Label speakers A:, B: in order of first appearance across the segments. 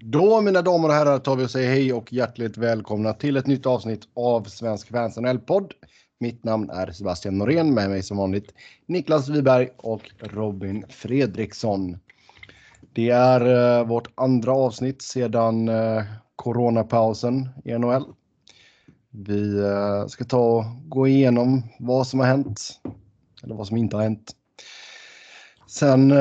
A: Då mina damer och herrar tar vi och säger hej och hjärtligt välkomna till ett nytt avsnitt av Svensk Fans NHL-podd. Mitt namn är Sebastian Norén, med mig som vanligt Niklas Wiberg och Robin Fredriksson. Det är uh, vårt andra avsnitt sedan uh, coronapausen i NHL. Vi uh, ska ta och gå igenom vad som har hänt, eller vad som inte har hänt. Sen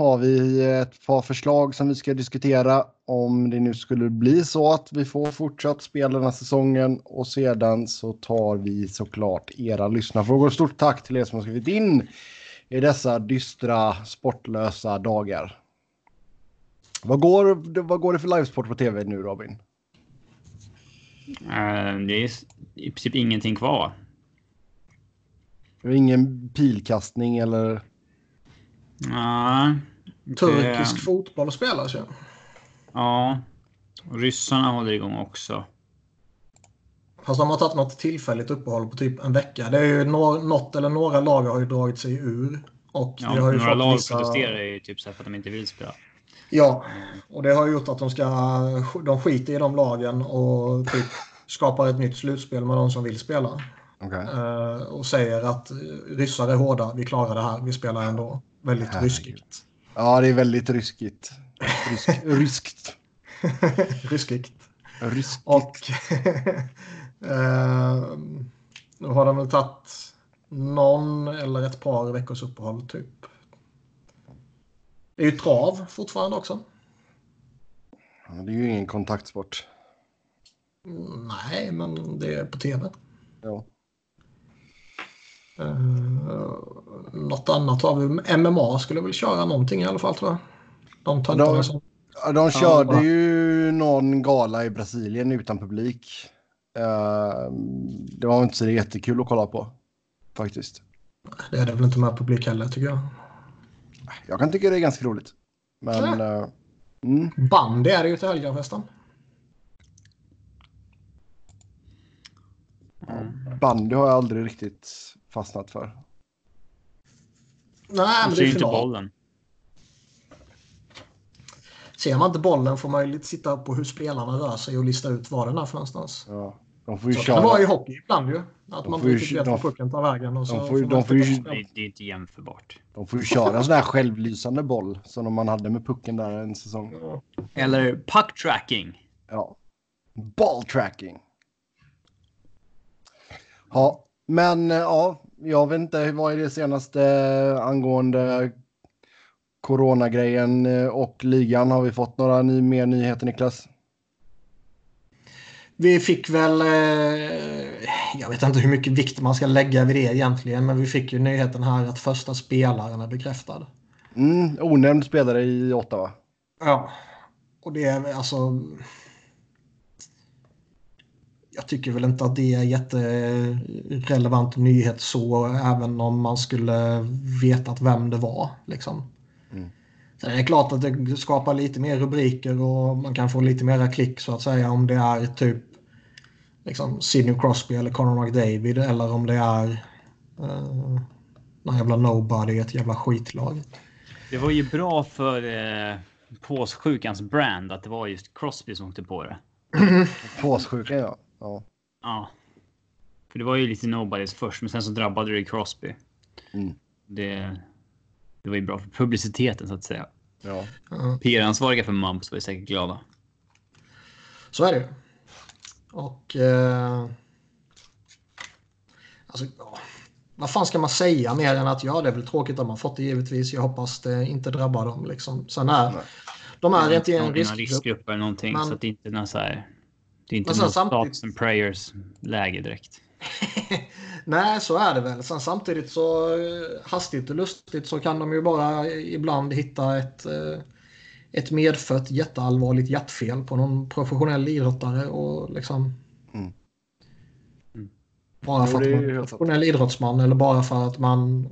A: har vi ett par förslag som vi ska diskutera om det nu skulle bli så att vi får fortsatt spela den här säsongen och sedan så tar vi såklart era lyssnarfrågor. Stort tack till er som har skrivit in i dessa dystra sportlösa dagar. Vad går, vad går det för livesport på tv nu Robin?
B: Uh, det är i princip ingenting kvar.
A: Ingen pilkastning eller?
B: Nej.
C: Turkisk det... fotboll spelas ju.
B: Ja. Och ryssarna håller igång också.
C: Fast de har tagit något tillfälligt uppehåll på typ en vecka. Det är ju något eller några lag har ju dragit sig ur. Och
B: ja,
C: det har ju
B: några lag
C: vissa...
B: protesterar ju typ så för att de inte vill spela.
C: Ja, och det har gjort att de ska... De skiter i de lagen och typ skapar ett nytt slutspel med de som vill spela.
A: Okay.
C: Uh, och säger att ryssar är hårda, vi klarar det här, vi spelar ändå. Väldigt ryskigt.
A: Ja, det är väldigt ryskigt. Rysk, ryskt.
C: Ryskigt.
A: Ryskigt.
C: Och eh, nu har de väl tagit någon eller ett par veckors uppehåll typ. Det är ju trav fortfarande också.
A: Ja, det är ju ingen kontaktsport.
C: Nej, men det är på tv.
A: Ja.
C: Uh, något annat har vi. MMA skulle väl köra någonting i alla fall tror jag. De, tar
A: de,
C: som...
A: de körde ja, ju någon gala i Brasilien utan publik. Uh, det var inte så jättekul att kolla på. Faktiskt.
C: Det är det väl inte med publik heller tycker jag.
A: Jag kan tycka det är ganska roligt. Men... Uh,
C: mm. Bandy är det ju till helgen förresten.
A: Bandy har jag aldrig riktigt fastnat för.
C: Nej, men det är
B: inte bollen.
C: Ser man inte bollen får man ju lite sitta på hur spelarna rör sig och lista ut var den är för någonstans.
A: Ja. De får ju
C: så
A: köra.
C: det vara i hockey ibland ju. Att
A: De
C: man
A: får
C: inte
A: ju-
C: riktigt vet var pucken tar vägen. Och så
A: de får ju- de får ju-
B: det är inte jämförbart.
A: De får ju köra en sån här självlysande boll som man hade med pucken där en säsong.
C: Ja.
B: Eller puck tracking.
A: Ja. Ball tracking. Ja, men eh, ja, jag vet inte vad är det senaste angående coronagrejen eh, och ligan. Har vi fått några ny, mer nyheter Niklas?
C: Vi fick väl, eh, jag vet inte hur mycket vikt man ska lägga vid det egentligen, men vi fick ju nyheten här att första spelaren är bekräftad.
A: Mm, onämnd spelare i Ottawa.
C: Ja, och det är alltså... Jag tycker väl inte att det är jätterelevant nyhet så, även om man skulle vetat vem det var. Liksom.
A: Mm.
C: Är det klart att det skapar lite mer rubriker och man kan få lite mera klick så att säga om det är typ liksom Sidney Crosby eller Conor McDavid eller om det är uh, någon jävla nobody ett jävla skitlag.
B: Det var ju bra för eh, påssjukans brand att det var just Crosby som åkte på det.
A: Påssjuka ja. Ja.
B: Ja. För det var ju lite nobodies först, men sen så drabbade det Crosby.
A: Mm.
B: Det, det var ju bra för publiciteten så att säga.
A: ja.
B: PR-ansvariga för Mumps var ju säkert glada.
C: Så är det. Och... Eh, alltså, ja. Vad fan ska man säga mer än att ja, det är väl tråkigt att man fått det givetvis. Jag hoppas det inte drabbar dem liksom. Sen är
A: Nej.
C: de är inte i en riskgrupp.
B: riskgrupp eller någonting
C: Men-
B: så att det inte är så här. Det är inte någon
C: samtidigt-
B: thoughts and prayers läge direkt.
C: Nej, så är det väl. Sen samtidigt så eh, hastigt och lustigt så kan de ju bara ibland hitta ett, eh, ett medfött jätteallvarligt hjärtfel på någon professionell idrottare och liksom...
A: Mm.
B: Mm.
C: Bara
A: Jo,
C: för att man är professionell idrottsman eller bara för att man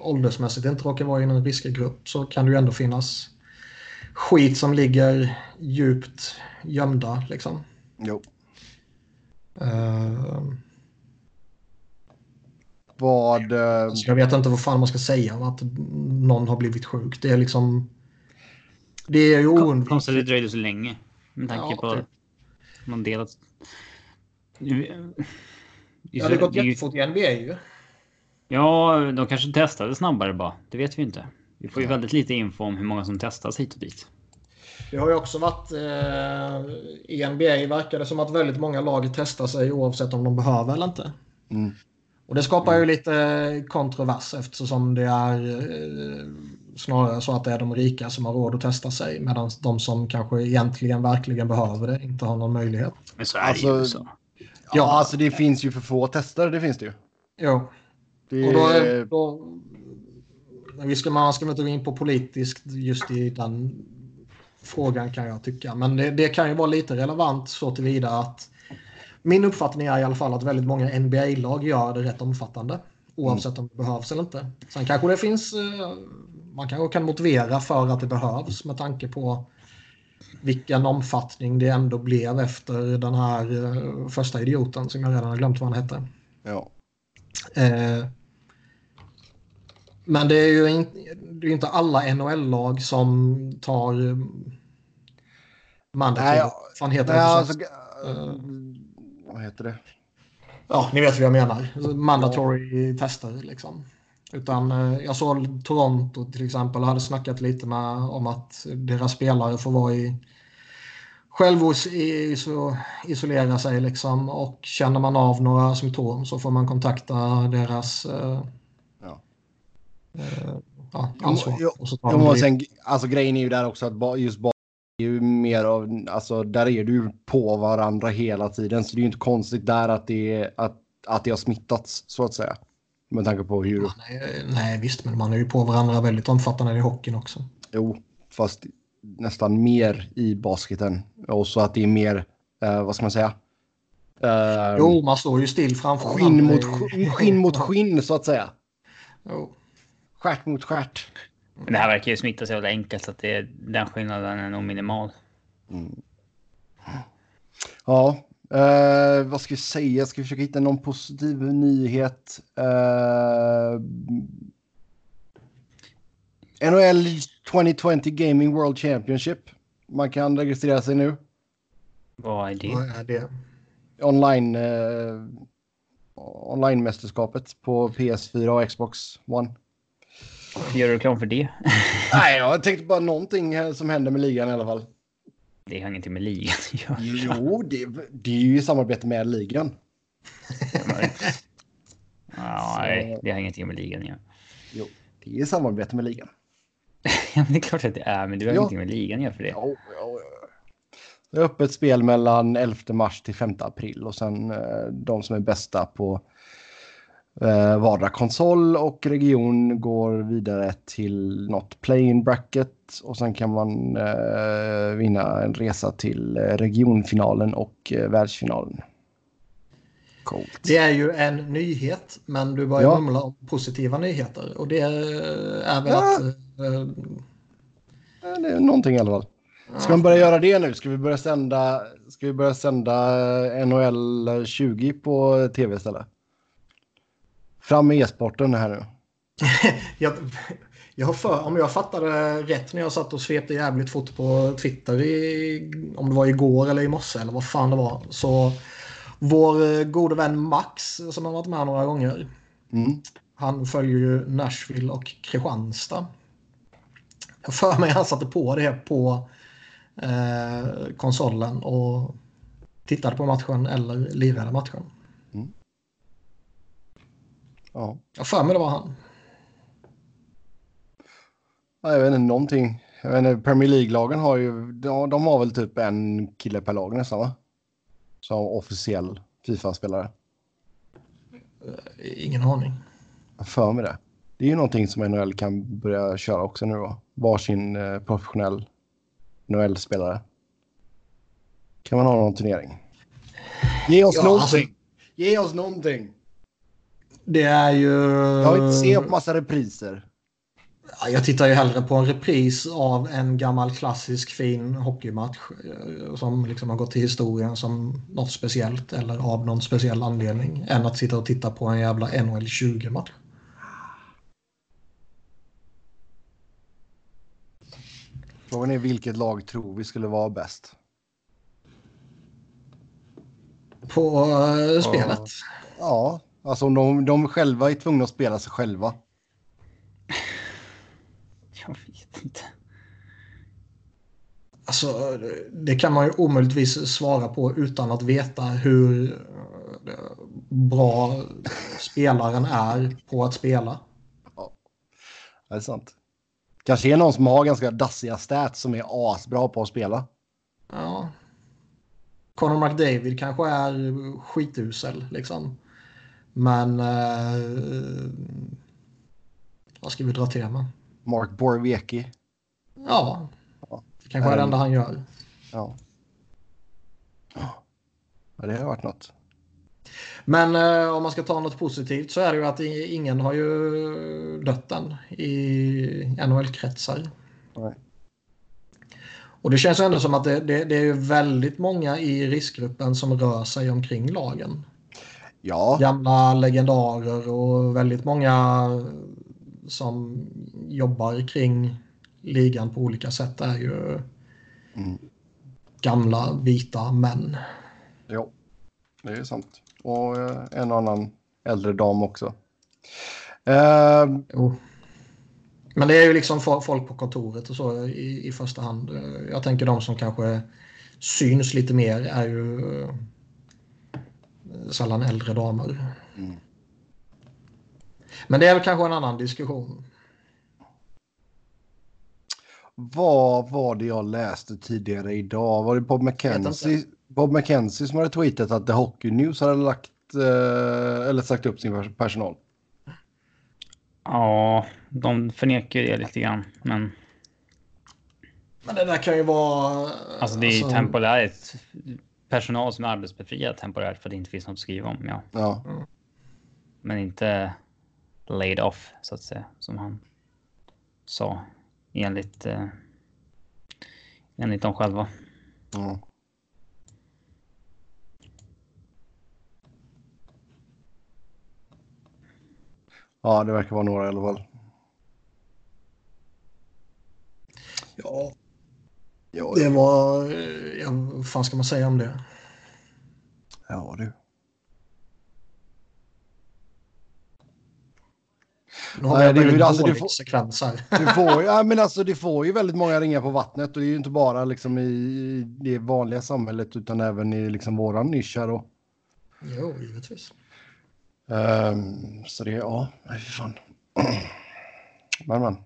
C: åldersmässigt inte råkar vara i en riskgrupp så kan det ju ändå finnas skit som ligger djupt gömda liksom.
A: Jo.
C: Eh,
A: Vad... eh,
C: Alltså jag vet inte vad fan man ska säga om att någon har blivit sjuk. Det är liksom... Det är ju
B: Konstigt
C: oundvikligt.
B: det dröjde så länge. Med tanke
C: Ja,
B: på
C: typ.
B: någon del att...
C: Det hade gått jättefort i NBA ju.
B: Ja, de kanske testade snabbare bara. Det vet vi inte. Vi får ju
A: Ja.
B: väldigt lite info om hur många som testas hit och dit.
C: Det har ju också varit eh, i NBA verkar det som att väldigt många lag testar sig oavsett om de behöver eller inte.
A: Mm.
C: Och det skapar ju lite kontrovers eftersom det är eh, snarare så att det är de rika som har råd att testa sig medan de som kanske egentligen verkligen behöver det inte har någon möjlighet.
B: Men så är
A: Alltså,
B: det ju så.
A: Ja, alltså det finns ju för få tester. Det finns det ju.
C: Jo,
A: Det
C: och då, är, då vi ska, man ska väl inte gå in på politiskt just i den frågan kan jag tycka. Men det, det kan ju vara lite relevant så tillvida att min uppfattning är i alla fall att väldigt många NBA-lag gör det rätt omfattande. Oavsett om det behövs eller inte. Sen kanske det finns, eh, man kanske kan motivera för att det behövs med tanke på vilken omfattning det ändå blev efter den här eh, första idioten som jag redan har glömt vad han hette.
A: ja.
C: Eh, men det är ju in, det är inte alla NHL-lag som tar eh, mandatory. Vad heter det?
A: Nej, alltså, äh, vad heter det?
C: Ja, ni vet vad jag menar. Mandatory tester liksom. Utan eh, jag såg Toronto till exempel och hade snackat lite med om att deras spelare får vara i självisolera sig liksom och känner man av några symptom så får man kontakta deras eh,
A: Ja.
C: eh, ja, ansvar. De
A: och
C: det.
A: sen, alltså grejen är ju där också att just bara är ju mer av, alltså där är du på varandra hela tiden. Så det är ju inte konstigt där att det, att, att det har smittats så att säga. Med tanke på hur,
C: Ja, nej, nej visst, men man är ju på varandra väldigt omfattande i hockeyn också.
A: jo, fast nästan mer i basketen. Och så att det är mer, eh, vad ska man säga? Eh,
C: Jo, man står ju still framför
A: skinn, mot, skinn, skinn mot skinn så att säga.
C: Jo.
A: Stjärt mot stjärt.
B: Men det här verkar ju smitta så jävla enkelt så att det, den skillnaden är nog minimal.
A: Ja, eh, vad ska vi säga? Ska vi försöka hitta någon positiv nyhet? Eh, NHL 2020 Gaming World Championship. Man kan registrera sig nu.
B: Vad är det?
C: Vad är det?
A: Online, eh, online-mästerskapet på PS4 och Xbox One.
B: Gör du reklam för det?
A: Nej, jag tänkte bara någonting som händer med ligan i alla fall.
B: Det har ingenting med ligan att göra.
A: Jo, det, det är ju i samarbete med ligan.
B: Nej, det har ingenting med ligan att göra.
A: Jo, det är i samarbete med ligan.
B: Ja, men det är klart att det är, men du har
A: Ja.
B: ingenting med ligan att göra för det.
A: Ja, ja, ja. Det är öppet spel mellan 11 mars till 5 april och sen eh, de som är bästa på eh, vardera konsol och region går vidare till något play-in bracket och sen kan man eh, vinna en resa till eh, regionfinalen och eh, världsfinalen. Coolt.
C: Det är ju en nyhet, men du börjar
A: Ja.
C: mumla om positiva nyheter. Och det är väl
A: Ja.
C: att... eh,
A: Eh, Det är någonting i alla fall. Ska man börja göra det nu? Ska vi börja sända, ska vi börja sända eh, NHL 20 på tv istället? Fram med e-sporten här nu.
C: jag, jag för, om jag fattade rätt när jag satt och svepte jävligt fort på Twitter, i, om det var igår eller i morse eller vad fan det var, så vår eh, gode vän Max som har varit med några gånger,
A: Mm.
C: han följer ju Nashville och Kristianstad. Jag för mig han satte på det på eh, konsolen och tittade på matchen eller lirade matchen.
A: Ja.
C: Jag för mig det var han.
A: Ja, Jag vet inte, någonting. Jag vet inte, Premier League-lagen har ju, de, de har väl typ en kille per lag nästan va? Som officiell Fifa-spelare.
C: Ingen aning.
A: Jag för mig det. Det är ju någonting som NHL kan börja köra också nu då. Varsin eh, professionell NHL-spelare. Kan man ha någon turnering? Ge oss
C: Ja,
A: någonting!
C: alltså-
A: Ge oss någonting!
C: Det är ju...
A: Jag vill inte se på massa repriser.
C: Ja, Jag tittar ju hellre på en repris av en gammal klassisk fin hockeymatch eh, som liksom har gått till historien som något speciellt eller av någon speciell anledning än att sitta och titta på en jävla NHL 20-match.
A: Frågan är vilket lag tror vi skulle vara bäst?
C: På uh, spelet?
A: Ja, alltså om de, de själva är tvungna att spela sig själva.
B: Jag vet inte.
C: Alltså, det kan man ju omöjligtvis svara på utan att veta hur eh, bra spelaren är på att spela.
A: Ja, det är sant. Kanske är någon som har ganska dassiga stats som är asbra på att spela.
C: Ja. Conor McDavid kanske är skitusel liksom. Men... Eh, vad ska vi dra till med?
A: Mark Borowiecki.
C: Ja. Det kanske är det enda han gör.
A: Ja. Ja, det har varit något.
C: Men eh, om man ska ta något positivt så är det ju att ingen har ju dött än i NHL-kretsar. Och det känns ändå som att det, det, det är ju väldigt många i riskgruppen som rör sig omkring lagen.
A: Ja.
C: Gamla legendarer och väldigt många som jobbar kring ligan på olika sätt är ju
A: Mm.
C: gamla vita män.
A: Jo, det är sant. Och eh, en annan äldre dam också. Eh,
C: Jo. Men det är ju liksom fo- folk på kontoret och så i, i första hand. Jag tänker de som kanske syns lite mer är ju sällan äldre damer.
A: Mm.
C: Men det är väl kanske en annan diskussion.
A: vad var det jag läste tidigare idag? Var det Bob McKenzie. Bob McKenzie som hade tweetat att The Hockey News hade lagt eh, eller sagt upp sin pers- personal?
B: Ja, de förnekar ju det lite grann. Men
C: Men det där kan ju vara...
B: alltså det är
C: alltså,
B: temporärt. Personal som är arbetsbefriad temporärt för att det inte finns något att skriva om. Ja,
A: Ja,
B: men inte laid off så att säga som han sa enligt. Eh, enligt dem själva.
A: ja. Ja, det verkar vara några i alla fall.
C: Ja,
A: Ja,
C: det var... eh, Ja, vad fan ska man säga om det?
A: ja du.
C: Nu har
A: Nej,
C: vi
A: det
C: väldigt
A: alltså,
C: dålig sekvens här.
A: Du får, ja, men alltså, det får ju väldigt många ringar på vattnet och det är ju inte bara liksom i det vanliga samhället utan även i liksom våran nisch här. Och,
C: Jo, givetvis.
A: Ehm, så det, ja, fy fan. Men men.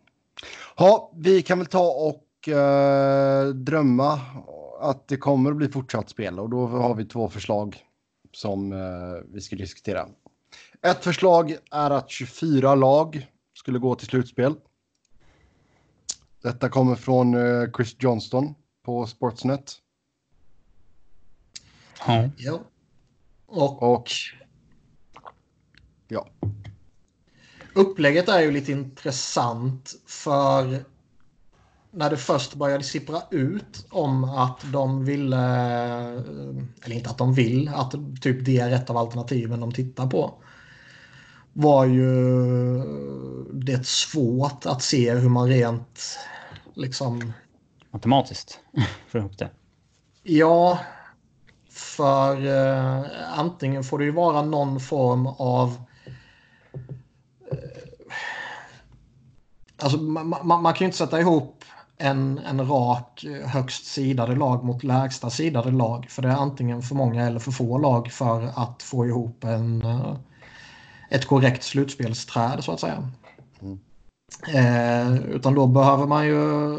A: Ja, vi kan väl ta och eh, drömma att det kommer att bli fortsatt spel och då har vi två förslag som eh, vi ska diskutera. Ett förslag är att 24 lag skulle gå till slutspel. Detta kommer från eh, Chris Johnston på Sportsnet.
B: Ja.
C: Ja. Och
A: Och ja,
C: upplägget är ju lite intressant för när det först började sippra ut om att de ville, eller inte att de vill, att typ det är ett av alternativen de tittar på. Var ju det svårt att se hur man rent liksom
B: Matematiskt får ihop det.
C: Ja, för eh, antingen får det ju vara någon form av... Eh, alltså man, man, man kan ju inte sätta ihop en, en rak eh, högst sidade lag mot lägsta sidade lag. För det är antingen för många eller för få lag för att få ihop en, eh, ett korrekt slutspelsträd så att säga. Eh, utan då behöver man ju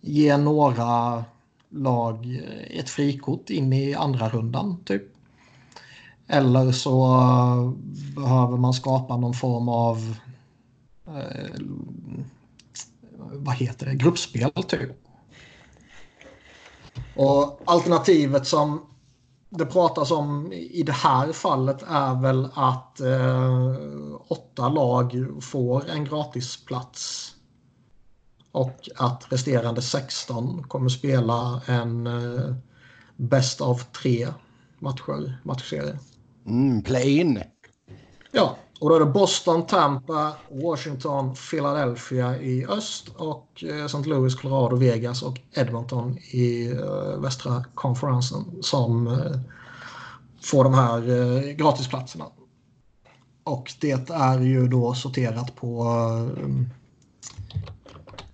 C: ge några lag ett frikort in i andra rundan typ. Eller så eh, behöver man skapa någon form av eh, vad heter det, gruppspel typ. Och alternativet som det pratas om i det här fallet är väl att eh, åtta lag får en gratisplats och att resterande 16 kommer spela en eh, bäst av tre matcher, matchserie.
A: mm, play-in.
C: Ja, Och då är det Boston, Tampa, Washington, Philadelphia i öst och eh, St. Louis, Colorado, Vegas och Edmonton i uh, västra konferensen som uh, får de här gratisplatserna. Och det är ju då sorterat på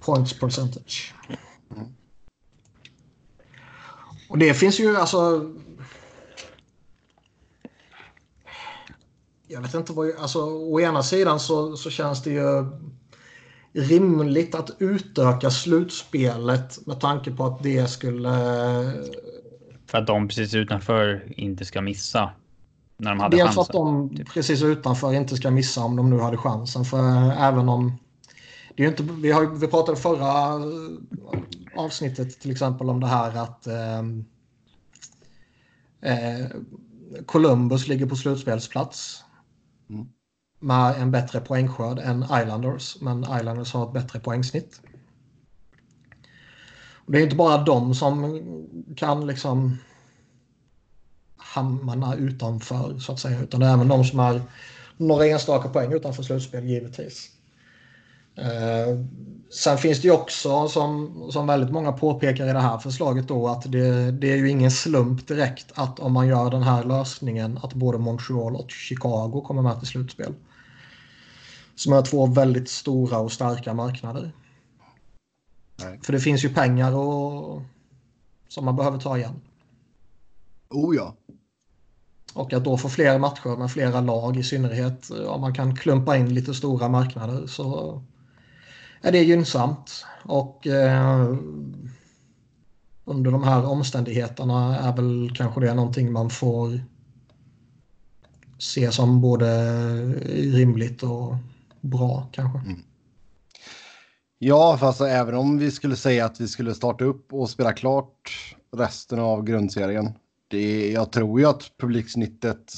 C: points percentage. Mm. Och det finns ju alltså jag vet inte vad... Alltså, å ena sidan så, så känns det ju rimligt att utöka slutspelet med tanke på att det skulle...
B: För att de precis utanför inte ska missa. När de hade
C: Dels
B: chansen.
C: att de typ. precis utanför inte ska missa om de nu hade chansen. För även om... Det är inte, vi, har, vi pratade förra avsnittet till exempel om det här att eh, eh, Columbus ligger på slutspelsplats. Mm. Med en bättre poängskörd än Islanders. Men Islanders har ett bättre poängsnitt. Och det är inte bara de som kan liksom hamna utanför så att säga. Utan det är även de som är några enstaka poäng utanför slutspel givetvis. Eh, sen finns det ju också som, som väldigt många påpekar i det här förslaget då att det, det är ju ingen slump direkt att om man gör den här lösningen att både Montreal och Chicago kommer med till slutspel. Som är två väldigt stora och starka marknader. Nej. För det finns ju pengar och, som man behöver ta igen.
A: Oh ja.
C: Och att då få fler matcher med flera lag i synnerhet om man kan klumpa in lite stora marknader så är det gynnsamt. Och eh, under de här omständigheterna är väl kanske det någonting man får se som både rimligt och bra kanske. Mm.
A: Ja, fast även om vi skulle säga att vi skulle starta upp och spela klart resten av grundserien. Det, jag tror ju att publiksnittet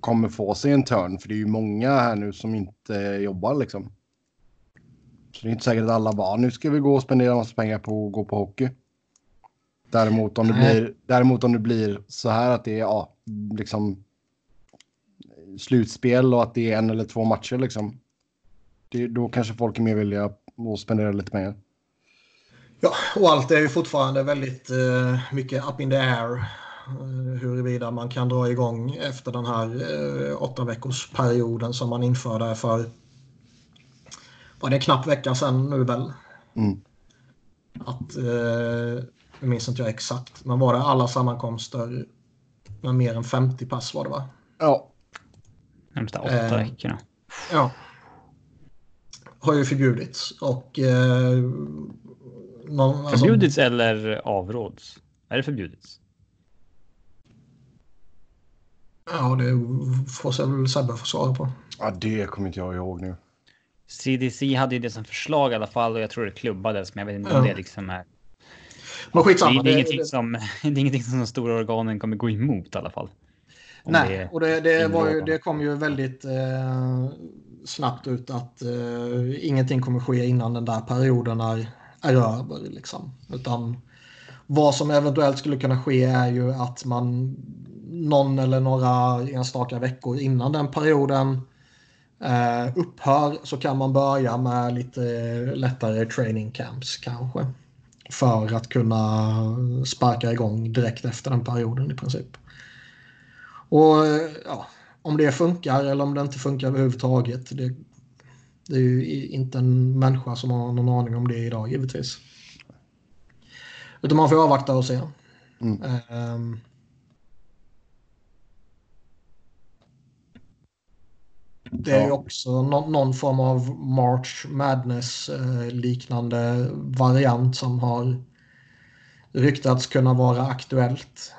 A: kommer få sig en törn, för det är ju många här nu som inte jobbar liksom. Så det är inte säkert att alla bara, nu ska vi gå och spendera massa pengar på att gå på hockey. Däremot om, det blir, däremot om det blir så här att det är ja, liksom slutspel och att det är en eller två matcher liksom. Det, då kanske folk är mer villiga att spendera lite pengar.
C: Ja, och allt är ju fortfarande väldigt uh, mycket up in the air. Uh, huruvida man kan dra igång efter den här uh, åtta veckors perioden som man införde för var det en knapp vecka sedan nu väl? Mm. Att, eh, jag minns inte jag exakt, men var det alla sammankomster med mer än 50 pass var det va?
A: Ja.
B: Närmsta åtta eh, veckorna.
C: Ja. Har ju förbjudits och... Eh,
B: någon, alltså- förbjudits alltså, eller avråds? Är det förbjudits?
C: Ja, det får väl Sebbe få svara på.
A: Ja, det kommer inte jag ihåg nu.
B: CDC hade ju det som förslag i alla fall och jag tror det klubbades, men jag vet inte om det liksom är.
C: Men skitsamma.
B: Det, är, det, är ingenting som, det är ingenting som de stora organen kommer gå emot i alla fall.
C: Nej, det och det, det, var ju, det kom ju väldigt eh, snabbt ut att eh, ingenting kommer ske innan den där perioden är, är över. Liksom. Utan vad som eventuellt skulle kunna ske är ju att man någon eller några enstaka veckor innan den perioden eh, upphör så kan man börja med lite lättare training camps kanske. För att kunna sparka igång direkt efter den perioden i princip. Och ja, om det funkar eller om det inte funkar överhuvudtaget. Det, det är ju inte en människa som har någon aning om det idag givetvis. Utan man får avvakta och se. Mm. Um, Det är ju också no någon form av March Madness eh, liknande variant som har ryktats kunna vara aktuellt.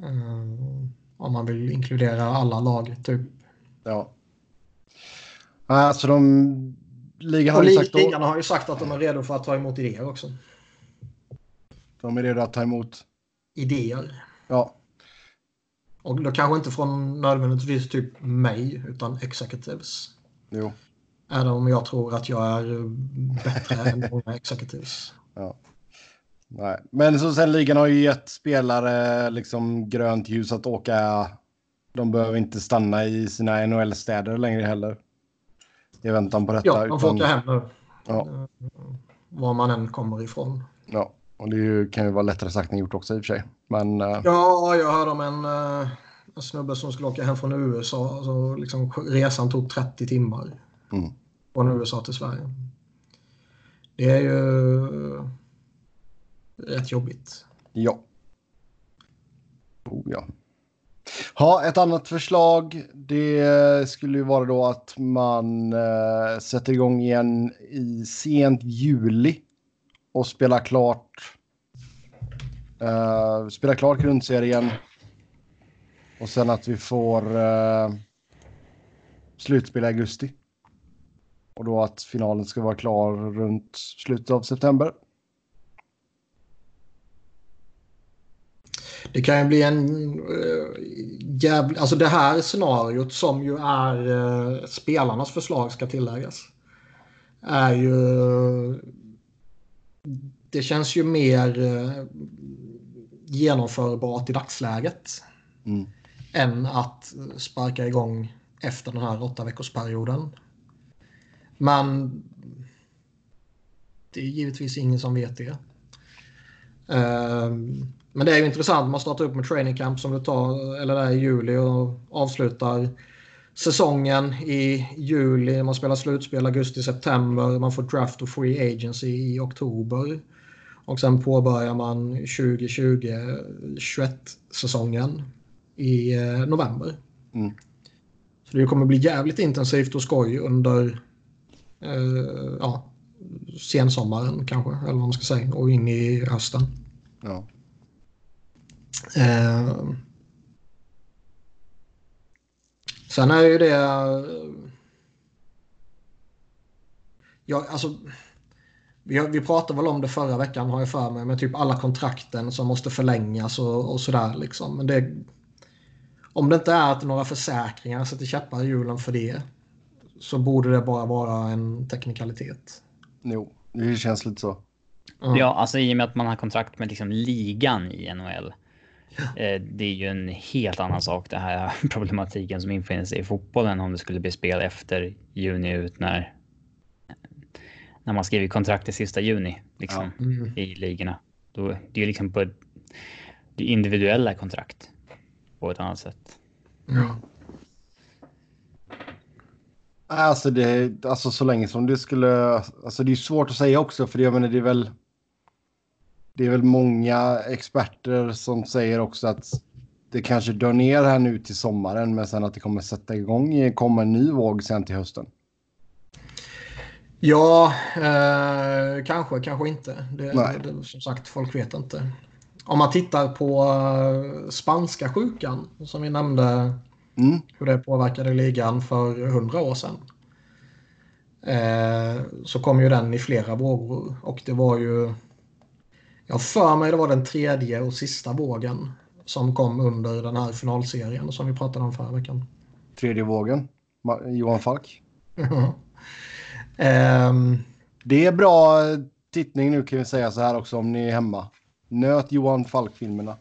C: Eh, om man vill inkludera alla lag typ.
A: Ja. Alltså de...
C: Ligan har, ju sagt ligan har ju sagt att de är redo för att ta emot idéer också.
A: De är redo att ta emot?
C: Idéer.
A: Ja.
C: Och då kanske inte från nödvändigtvis typ mig, utan executives.
A: Jo.
C: Även om jag tror att jag är bättre än många executives.
A: Ja. Nej. Men så sen ligan har ju gett spelare liksom grönt ljus att åka de behöver inte stanna i sina NHL-städer längre heller. I väntan på detta.
C: Ja, de får
A: utan-
C: åka hem nu.
A: Ja.
C: Eh, Var man än kommer ifrån.
A: Ja, och det kan ju vara lättare sagt än gjort också i och för sig. Men eh,
C: Ja, jag hörde om en, eh, en snubbe som skulle åka hem från USA. Så liksom, resan tog 30 timmar.
A: Mm.
C: Från USA till Sverige. Det är ju rätt jobbigt.
A: ja. Oh, ja. Ha, ett annat förslag det skulle ju vara då att man eh, sätter igång igen i sent juli och spela klart Uh, spela klart grundserien och sen att vi får eh, uh, slutspel i augusti. Och då att finalen ska vara klar runt slutet av september.
C: Det kan ju bli en eh, uh, jävla... Alltså det här scenariot som ju är uh, spelarnas förslag ska tilläggas. Är ju... Det känns ju mer uh, genomförbart i dagsläget.
A: Mm.
C: Än att sparka igång efter den här åtta veckorsperioden. Men det är givetvis ingen som vet det. Um, men det är ju intressant. Man startar upp med training camp som det tar eller där i juli och avslutar säsongen i juli. Man spelar slutspel augusti, september. Man får draft och free agency i oktober. Och sen påbörjar man 2020-21 säsongen i eh, november.
A: Mm.
C: Så det kommer bli jävligt intensivt och skoj under eh, ja, sensommaren kanske, eller vad man ska säga, och in i hösten.
A: Ja.
C: Eh, sen är ju det... eh, Ja, alltså, vi, vi pratade väl om det förra veckan har jag för mig med typ alla kontrakten som måste förlängas och, och sådär liksom. Men det, om det inte är att några försäkringar sätter käppar i hjulen för det så borde det bara vara en teknikalitet.
A: Jo, det känns lite så.
B: Ja, alltså i och med att man har kontrakt med liksom ligan i NHL. Eh, det är ju en helt annan sak det här problematiken som infinner sig i fotbollen om det skulle bli spel efter juni ut när när man skriver kontrakt i sista juni liksom
C: Mm.
B: i ligorna. Då det är ju liksom på ett, det individuella kontrakt på ett annat sätt.
C: Ja.
A: Alltså, det, alltså så länge som det skulle... Alltså det är svårt att säga också för jag menar det är väl... Det är väl många experter som säger också att det kanske dör ner här nu till sommaren men sen att det kommer sätta igång, komma en ny våg sen till hösten.
C: Ja, eh, kanske, kanske inte. Det,
A: Nej.
C: det, som sagt, folk vet inte. Om man tittar på eh, spanska sjukan som vi nämnde
A: Mm.
C: hur det påverkade ligan för hundra år sedan. Eh, så kom ju den i flera vågor och det var ju jag för mig det var den tredje och sista vågen som kom under den här finalserien som vi pratade om förra veckan.
A: Tredje vågen. Johan Falk.
C: Ehm,
A: Det är bra tittning nu kan vi säga så här också om ni är hemma. Nöt Johan Falk-filmerna.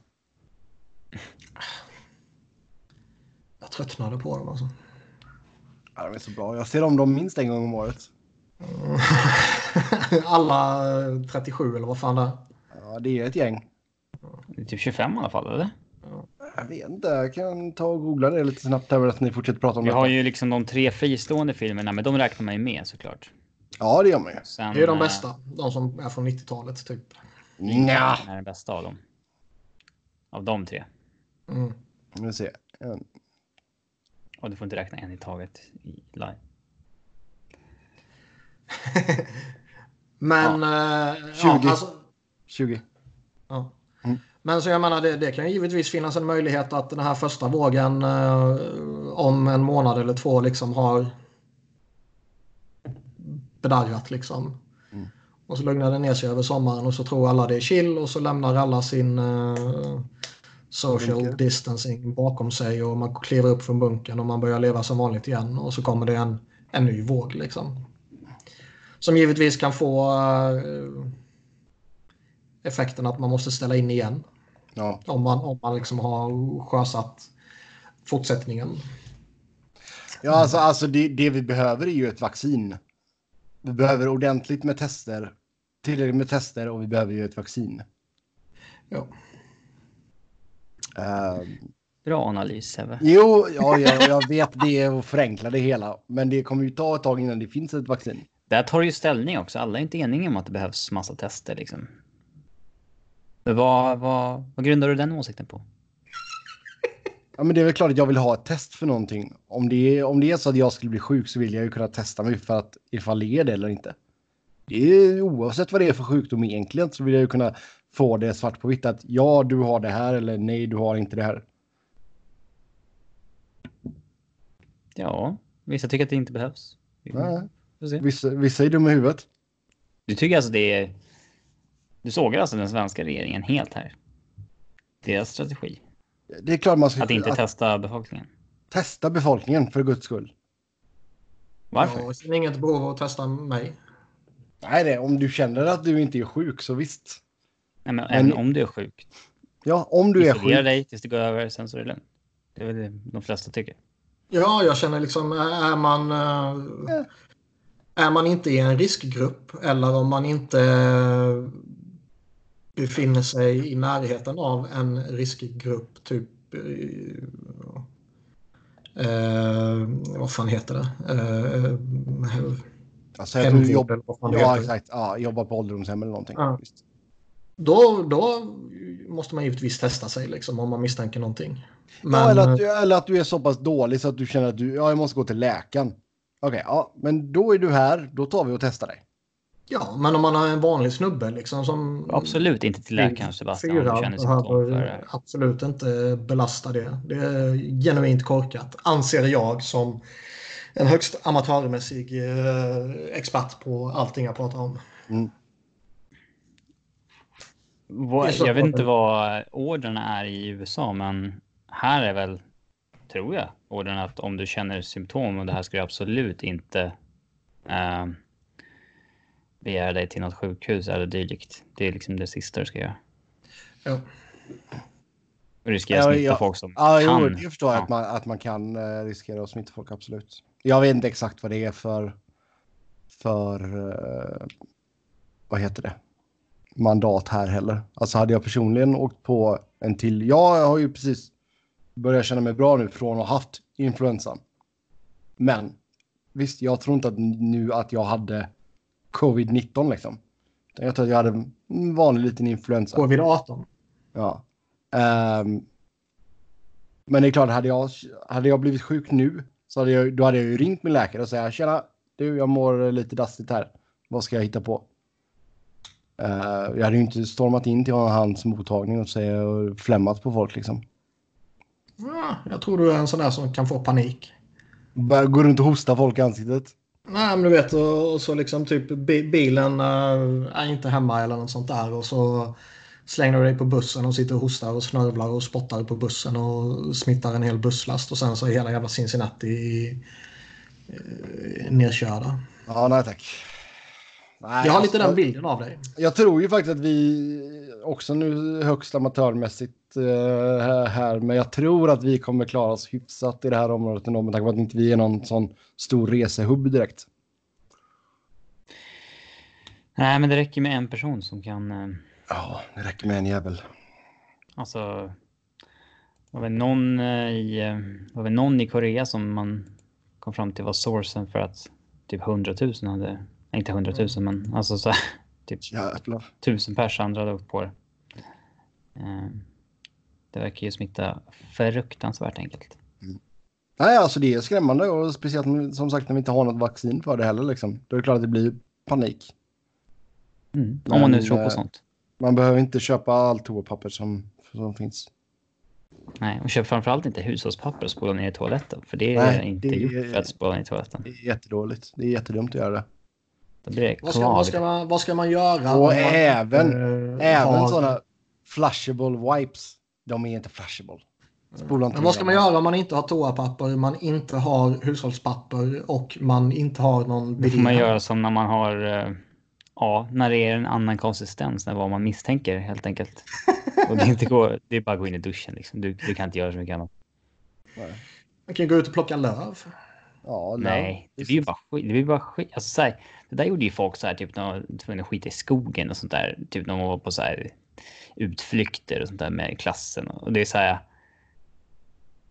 C: jag tröttnade på dem alltså.
A: Ja, de är så bra. Jag ser om dem minst en gång om året.
C: Alla 37 eller vad fan det är.
A: Ja, det är ett gäng.
B: Det är typ 25 i alla fall, eller?
A: Jag vet inte, jag kan ta och googla det lite snabbt här medan ni fortsätter prata om
B: Vi
A: det.
B: har ju liksom de tre fristående filmerna, men de räknar man ju med såklart.
A: Ja, det gör man ju.
B: Sen,
C: Det är de
B: eh,
C: bästa. De som är från 90-talet typ.
A: Nja.
B: är den bästa av dem. Av de tre.
C: Mm.
A: Nu vi se. En-
B: Och du får inte räkna en i taget i live.
C: Men... Ja.
A: 20.
C: ja, alltså,
A: 20.
C: ja.
A: Mm.
C: Men så jag menar, det, det kan ju givetvis finnas en möjlighet att den här första vågen eh, om en månad eller två liksom har bedarrat liksom.
A: Mm.
C: Och så lugnar det ner sig över sommaren och så tror alla det är chill och så lämnar alla sin eh, social
A: Bunker.
C: distancing bakom sig och man kliver upp från bunkern och man börjar leva som vanligt igen och så kommer det en, en ny våg liksom. Som givetvis kan få eh, effekten att man måste ställa in igen
A: Ja.
C: om man, om man liksom har sjösatt fortsättningen.
A: Ja, alltså, alltså det, det vi behöver är ju ett vaccin. Vi behöver ordentligt med tester. Tillräckligt med tester och vi behöver ju ett vaccin.
C: Ja.
A: Ehm,
B: Bra analys Sebbe.
A: jo, ja, jag, jag vet det är att förenkla det hela. Men det kommer ju ta ett tag innan det finns ett vaccin.
B: Där tar du ju ställning också. Alla är inte eniga om att det behövs massa tester liksom. Vad, vad, vad grundar du den åsikten på?
A: Ja, men det är väl klart att jag vill ha ett test för någonting. Om det, är, om det är så att jag skulle bli sjuk så vill jag ju kunna testa mig för att ifall det är det eller inte. Det är, oavsett vad det är för sjukdom egentligen så vill jag ju kunna få det svart på vitt att ja, du har det här eller nej, du har inte det här.
B: Ja, vissa tycker att det inte behövs.
A: Nej. Vissa, vissa är dumma i huvudet.
B: Du tycker alltså det är... Du sågar alltså den svenska regeringen helt här? Deras strategi?
A: Det är klart man ska
B: Att inte
A: att
B: testa befolkningen?
A: testa befolkningen för guds skull.
B: Varför?
C: Jag känner inget behov av att testa mig.
A: Nej, det, om du känner att du inte är sjuk så visst.
B: Nej, men,
A: Men-
B: även om du är sjuk.
A: Ja, om du är
B: Isolera
A: sjuk.
B: dig tills det går över, sen så är det lugnt. Det är väl det de flesta tycker.
C: Ja, jag känner liksom, är man... Är man inte i en riskgrupp eller om man inte befinner sig i närheten av en riskgrupp, typ... eh, eh, vad fan heter det? Eh,
A: Alltså,
C: hemvård
A: jobb, ja, exakt. Ja, jobba på ålderdomshem eller någonting.
C: Ja. Då, då måste man givetvis testa sig liksom, om man misstänker någonting. Men,
A: ja, eller, att du, eller att du är så pass dålig så att du känner att du, ja, jag måste gå till läkaren. Okej, ja, men då är du här. Då tar vi och testar dig.
C: Ja, men om man har en vanlig snubbe liksom som...
B: Absolut inte till läkaren Sebastian
C: Fyra
B: känner det
C: behöver absolut inte belasta det. Det är genuint korkat, anser jag som en högst amatörmässig eh, expert på allting jag pratar om. Så-
B: Jag vet inte vad orderna är i USA, men här är väl, tror jag, orden att om du känner symptom och det här ska du absolut inte eh, begära dig till något sjukhus eller dylikt. Det är liksom det sista du ska göra.
C: Ja.
B: Riskera
A: Ja,
B: att smitta
A: ja.
B: folk som
A: Ja, jo,
B: kan.
A: det förstår jag
B: Ja.
A: att man, att man kan eh, riskera att smitta folk, absolut. Jag vet inte exakt vad det är för, för eh, vad heter det, mandat här heller. Alltså hade jag personligen åkt på en till, jag har ju precis börjat känna mig bra nu från att ha haft influensan. Men visst, jag tror inte att nu att jag hade covid-19 liksom. Jag tror att jag hade en vanlig liten influensa.
C: Covid-18.
A: Ja. Ehm, men det är klart, hade jag, hade jag blivit sjuk nu så hade jag, då hade jag ju ringt min läkare och sagt tjena, du, jag mår lite dassigt här. Vad ska jag hitta på? Eh, jag hade ju inte stormat in till hans mottagning och, säga, och flämmat på folk liksom.
C: Ja, jag tror du är en sån där som kan få panik.
A: Bara gå runt och hosta folk i ansiktet.
C: Nej, men du vet, och, och så liksom typ bilen eh, är inte hemma eller något sånt där och så slänger du dig på bussen och sitter och hostar och snörvlar och spottar på bussen och smittar en hel busslast och sen så är hela jävla Cincinnati eh, nedkörda.
A: Ja, nej tack. Nej,
C: Jag har lite
A: alltså,
C: den bilden av dig.
A: Jag tror ju faktiskt att vi också nu högst amatörmässigt eh, här, men jag tror att vi kommer klara oss hyfsat i det här området ändå med tanke på att inte vi är någon sån stor resehubb direkt.
B: Nej, men det räcker med en person som kan eh,
A: Ja, det räcker med en jävel.
B: Alltså. Var väl någon eh, i, eh, det var väl någon i Korea som man kom fram till var sourcen för att typ 100 000 hade, inte 100 000 men alltså så här, typ
A: Jävlar.
B: tusen pers andra hade åkt på det. Eh, Det verkar ju smitta fruktansvärt enkelt.
A: Nej, alltså det är skrämmande och speciellt som sagt när vi inte har något vaccin för det heller liksom. Då är det klart att det blir panik.
B: Mm. Om man nu tror på
A: eh,
B: sånt.
A: Man behöver inte köpa allt toapapper som, som finns.
B: Nej, och köp framförallt inte hushållspapper och spola ner i toaletten. För det är
A: Nej,
B: inte
A: det-
B: gjort för att spola ner i toaletten.
A: Det är jättedåligt. Det är jättedumt att göra det.
B: Det
C: Vad ska, vad, ska man, vad ska man göra?
A: Och
C: om man
A: även, även
C: har-
A: sådana flushable wipes. De är inte flushable. Spola inte
C: Men vad ska man göra om man inte har toapapper, man inte har hushållspapper och man inte har någon
B: Då får man göra som när man har, eh, ja, när det är en annan konsistens än vad man misstänker helt enkelt. Och det inte går, det är bara att gå in i duschen liksom. Du, du kan inte göra så mycket annat.
A: Nej.
C: Man kan gå ut och plocka löv.
A: Ja,
B: Nej, det blir ju bara skit. Det blir bara skit. Alltså, så här, det där gjorde ju folk så här, typ när de var tvungna att skita i skogen och sånt där. Typ när de var på så här utflykter och sånt där med klassen. Och det är så här.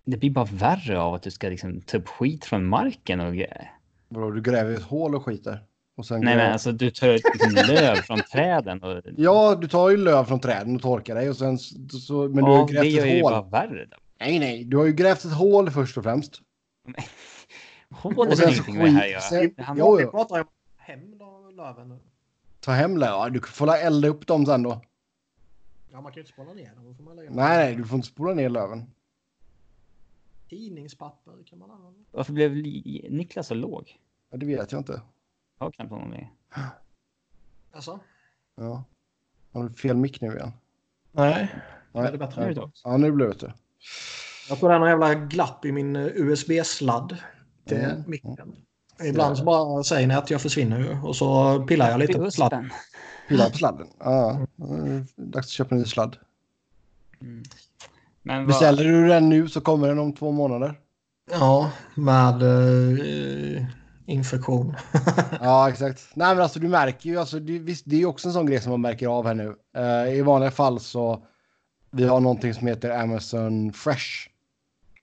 B: Det blir bara värre av att du ska liksom ta upp skit från marken och grejer.
A: Vadå, du gräver ett hål och skiter? Och sen
B: Nej,
A: går-
B: men alltså du tar liksom löv från träden och.
A: Ja, du tar ju löv från träden och torkar dig och sen så... men du har
B: ja,
A: ju
B: det
A: grävt
B: gör
A: ett
B: ju
A: hål.
B: bara värre. Då.
A: Nej, nej, du har ju grävt ett hål först och främst.
B: Hål
A: Och
B: har ingenting med det här att göra.
A: sen-
B: Det handlar-
A: Jo, jo.
C: pratar ju om hem då, löven.
A: Ta hem löv. Ja, du får la elda upp dem sen då.
C: Ja, man kan ju inte spåna ner dem. Får man lägga
A: Nej, nej, du får inte spola ner löven.
C: Tidningspapper kan man använda.
B: Varför blev Niklas så låg?
A: Ja, det vet jag inte.
B: Jag har knappt någon med.
C: Alltså?
A: Ja. Har du fel mick nu igen?
C: Nej.
A: Nej.
C: Är det bättre?
B: Nu.
A: Ja, nu blev det.
C: Jag tror det är någon jävla glapp i min eh, USB-sladd till
A: Mm.
C: micken. Ibland så bara säger ni att jag försvinner ju och så pillar jag lite på sladden.
B: Uspen.
A: Pilla på sladden. Ja, dags att köpa en ny sladd.
B: Mm. Men vad,
A: Beställer du den nu så kommer den om två månader.
C: Ja, med eh, infektion.
A: Ja, exakt. Nej, men alltså du märker ju, alltså, det, visst, det är ju också en sån grej som man märker av här nu. Eh, I vanliga fall så, vi har någonting som heter Amazon Fresh.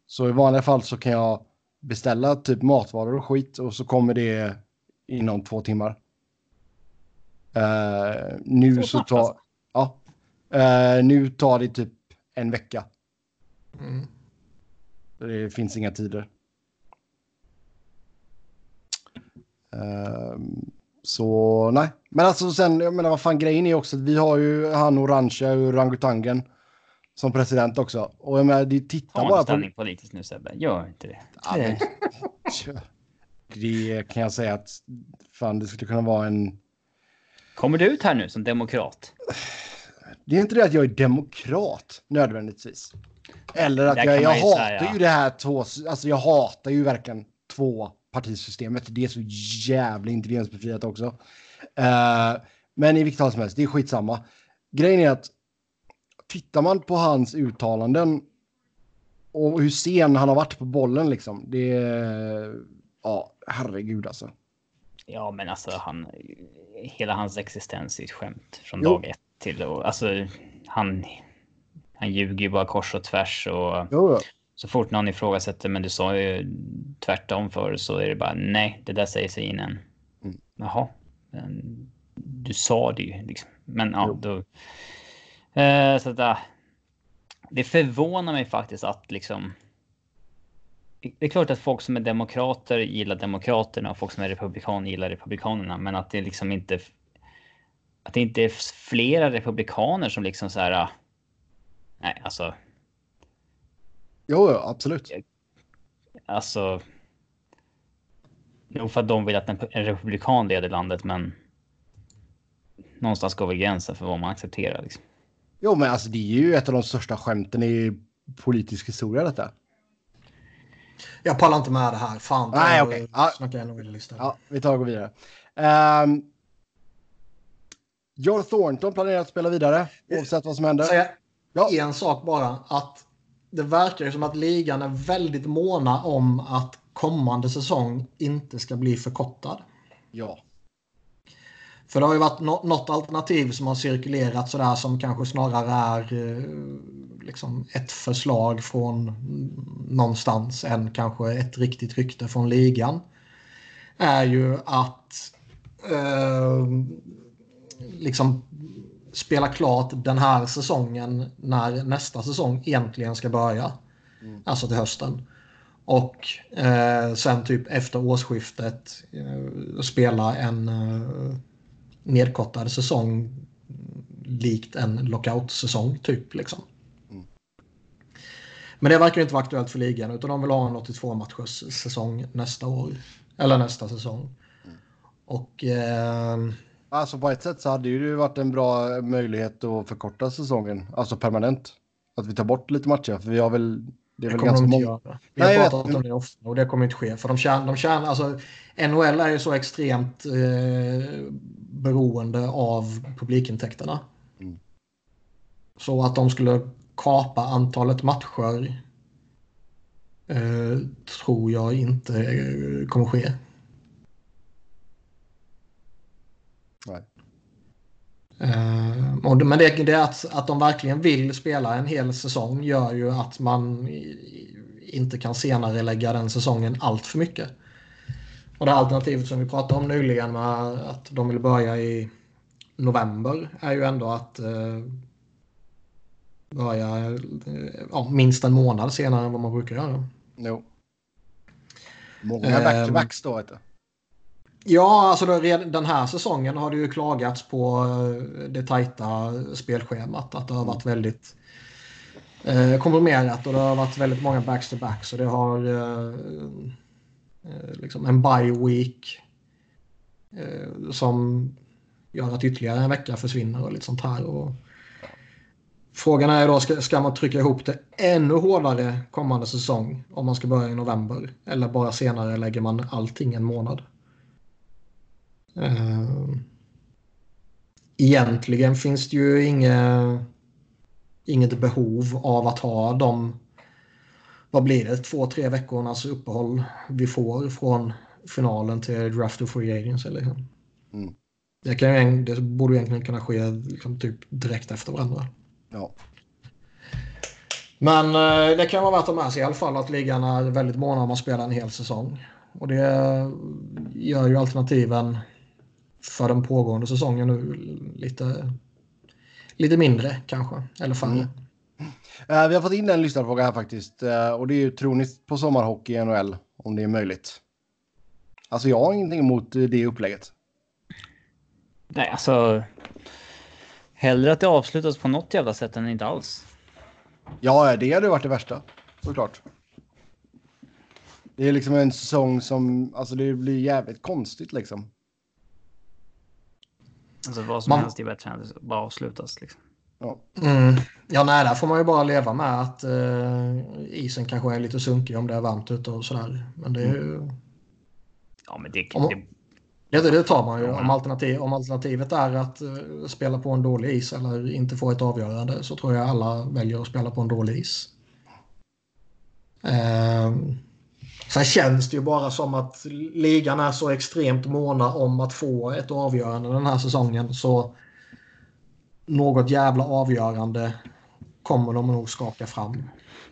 A: Så i vanliga fall så kan jag beställa typ matvaror och skit och så kommer det inom två timmar. Eh, nu
B: Så
A: så tar,
B: alltså?
A: ja, Eh, nu tar det typ en vecka.
C: Mm.
A: Det finns inga tider. Ehm, så nej, men alltså sen, jag menar vad fan grejen är också att vi har ju han orangea orangutangen som president också. Och jag menar, det titta
B: ta
A: bara på...
B: ställning politiskt nu Sebbe. Gör inte det.
A: Ja, men, det kan jag säga att fan det skulle kunna vara en...
B: Kommer du ut här nu som demokrat?
A: Det är inte det att jag är demokrat nödvändigtvis. Eller att jag, jag hatar
B: säga.
A: ju det här två, alltså jag hatar ju verkligen två partisystemet. Det är så jävla intelligensbefriat också. Eh, men i vilket fall som helst, det är skitsamma. Grejen är att tittar man på hans uttalanden och hur sen han har varit på bollen liksom. Det är, ja, herregud alltså.
B: Ja, men alltså han, hela hans existens är ett skämt från
A: Jo.
B: dag ett till och alltså han, han ljuger ju bara kors och tvärs och
A: Jo,
B: så fort någon ifrågasätter, men du sa ju tvärtom för så är det bara nej, det där säger sig innan.
A: Mm.
B: Jaha, men du sa det ju liksom. Men ja,
A: Jo.
B: då. Eh, så att, äh, det förvånar mig faktiskt att liksom. Det är klart att folk som är demokrater gillar demokraterna och folk som är republikaner gillar republikanerna, men att det liksom inte. Att det inte är flera republikaner som liksom så här. äh, Nej, alltså
A: jo, jo absolut.
B: Alltså. Nog för att de vill att en, en republikan leder landet, men. Någonstans går väl gränsen för vad man accepterar. Liksom.
A: Jo, men alltså det är ju ett av de största skämten i politisk historia detta.
C: Jag pallar inte med det här. Fan.
A: Nej, okej. Ja.
C: snackar nog istället.
A: Ja, vi tar och går vidare. Um, Joe Thornton planerar att spela vidare oavsett vad som händer.
C: Säga
A: Ja.
C: en sak bara. Att det verkar som att ligan är väldigt måna om att kommande säsong inte ska bli förkortad.
A: Ja.
C: För det har ju varit nå- något alternativ som har cirkulerat sådär som kanske snarare är eh, liksom ett förslag från någonstans än kanske ett riktigt rykte från ligan. Är ju att eh, liksom spela klart den här säsongen när nästa säsong egentligen ska börja. Alltså till hösten. Och eh, sen typ efter årsskiftet eh, spela en eh, nedkortad säsong likt en lockout-säsong typ liksom.
A: Mm.
C: Men det verkar ju inte vara aktuellt för ligan utan de vill ha en 82 matchers säsong nästa år. Eller nästa säsong. Och eh,
A: Alltså på ett sätt så hade ju det varit en bra möjlighet att förkorta säsongen. Alltså permanent. Att vi tar bort lite matcher. För vi har väl... Det är
C: det
A: väl
C: kommer
A: ganska
C: de inte
A: många.
C: göra. Vi
A: Nej,
C: har pratat
A: vet.
C: om det ofta och det kommer inte ske. För de tjänar, de tjänar alltså NHL är ju så extremt eh, beroende av publikintäkterna.
A: Mm.
C: Så att de skulle kapa antalet matcher eh, tror jag inte eh, kommer ske.
A: Nej.
C: Eh, och, men det, det att, att de verkligen vill spela en hel säsong gör ju att man inte kan senare lägga den säsongen allt för mycket. Och det alternativet som vi pratade om nyligen med att de vill börja i november är ju ändå att eh, börja eh, ja, minst en månad senare än vad man brukar göra.
A: Jo. Många back-to-backs då, vet du.
C: Ja, alltså då, den här säsongen har det ju klagats på eh, det tajta spelschemat. Att det har varit väldigt eh, komprimerat och det har varit väldigt många backs-to-backs. Och det har eh, eh, Eh, liksom en bye week eh, som gör att ytterligare en vecka försvinner och lite sånt här. Och frågan är då, ska, ska man trycka ihop det ännu hårdare kommande säsong om man ska börja i november? Eller bara senare lägger man allting en månad? Eh, egentligen finns det ju inget, inget behov av att ha de vad blir det, två, tre veckornas uppehåll vi får från finalen till draft och free agents. Liksom. Mm. Det, kan, det borde egentligen kunna ske liksom, typ direkt efter varandra.
A: Ja.
C: Men eh, det kan vara värt att med sig i alla fall att ligan är väldigt måna om att spela en hel säsong. Och det gör ju alternativen för den pågående säsongen nu lite, lite mindre kanske, eller färre. Mm.
A: Uh, vi har fått in en lyssnarfråga här faktiskt. Uh, och det är ju, tror ni på sommarhockey i NHL? Om det är möjligt. Alltså jag har ingenting emot det upplägget.
B: Nej, alltså. Hellre att det avslutas på något jävla sätt än inte alls.
A: Ja, det hade varit det värsta. Såklart. Det är liksom en säsong som, alltså det blir jävligt konstigt liksom.
B: Alltså vad som man... helst är bättre än att det bara avslutas. Liksom.
C: Ja. Mm. ja, nej, där får man ju bara leva med att uh, isen kanske är lite sunkig om det är varmt ute och sådär. Men det är ju... Mm.
B: Ja, men det,
C: om, det, det, det tar man ju. Om, alternativ, om alternativet är att uh, spela på en dålig is eller inte få ett avgörande så tror jag alla väljer att spela på en dålig is. Uh, Sen känns det ju bara som att ligan är så extremt måna om att få ett avgörande den här säsongen. Så något jävla avgörande kommer de nog skaka fram.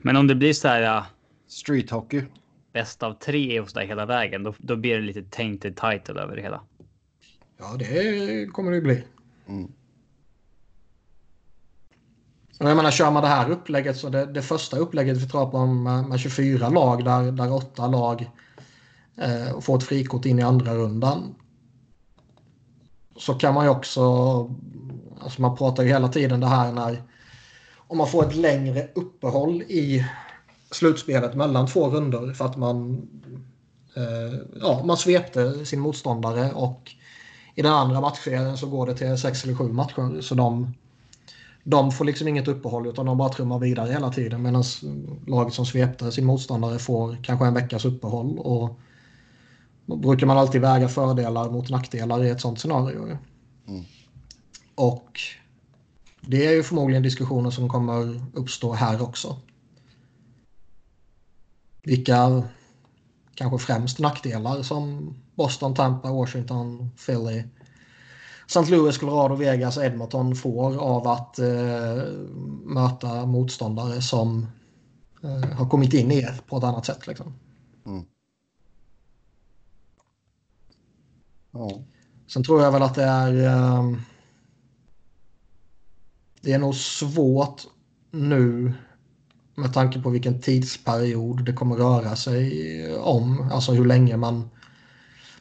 B: Men om det blir så här... Ja,
A: Street hockey.
B: Bäst av tre och så där hela vägen. Då, då blir det lite tainted title över det hela.
C: Ja, det kommer det bli. Mm. Jag menar, kör man det här upplägget så det, det första upplägget vi tror på med, med 24 lag där, där åtta lag eh, får ett frikort in i andra rundan. Så kan man ju också, alltså man pratar ju hela tiden det här när om man får ett längre uppehåll i slutspelet mellan två runder för att man, eh, ja, man svepte sin motståndare och i den andra matchserien så går det till sex eller sju matcher. Så de de får liksom inget uppehåll utan de bara trummar vidare hela tiden medan laget som svepte sin motståndare får kanske en veckas uppehåll. Och då brukar man alltid väga fördelar mot nackdelar i ett sånt scenario. Mm. Och det är ju förmodligen diskussioner som kommer uppstå här också. Vilka kanske främst nackdelar som Boston, Tampa, Washington, Philly St. Louis, Colorado, Vegas och Edmonton får av att eh, möta motståndare som eh, har kommit in i det på ett annat sätt. Liksom. Mm. Ja. Sen tror jag väl att det är... Eh, det är nog svårt nu med tanke på vilken tidsperiod det kommer röra sig om. Alltså hur länge man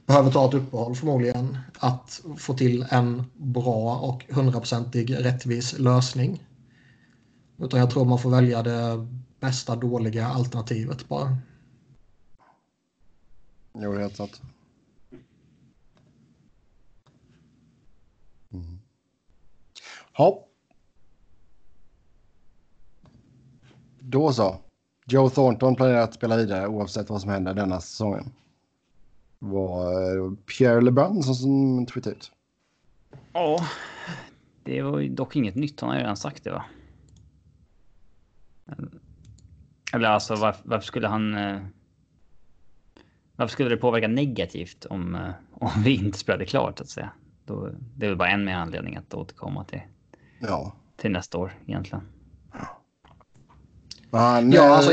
C: behöver ta ett uppehåll förmodligen. Att få till en bra och hundraprocentig rättvis lösning. Utan jag tror man får välja det bästa dåliga alternativet bara.
A: Jo, det är helt sant. Mm. Ja. Då så. Joe Thornton planerar att spela vidare oavsett vad som händer denna säsongen var Pierre LeBrun som twittrade ut.
B: Ja, det var ju dock inget nytt. Han har ju redan sagt det va? Eller alltså varför, varför skulle han... Eh, varför skulle det påverka negativt om, eh, om vi inte spelade klart, att säga? Då, det är väl bara en mer anledning att återkomma till,
A: Ja.
B: till nästa år egentligen.
A: Han,
C: Ja, alltså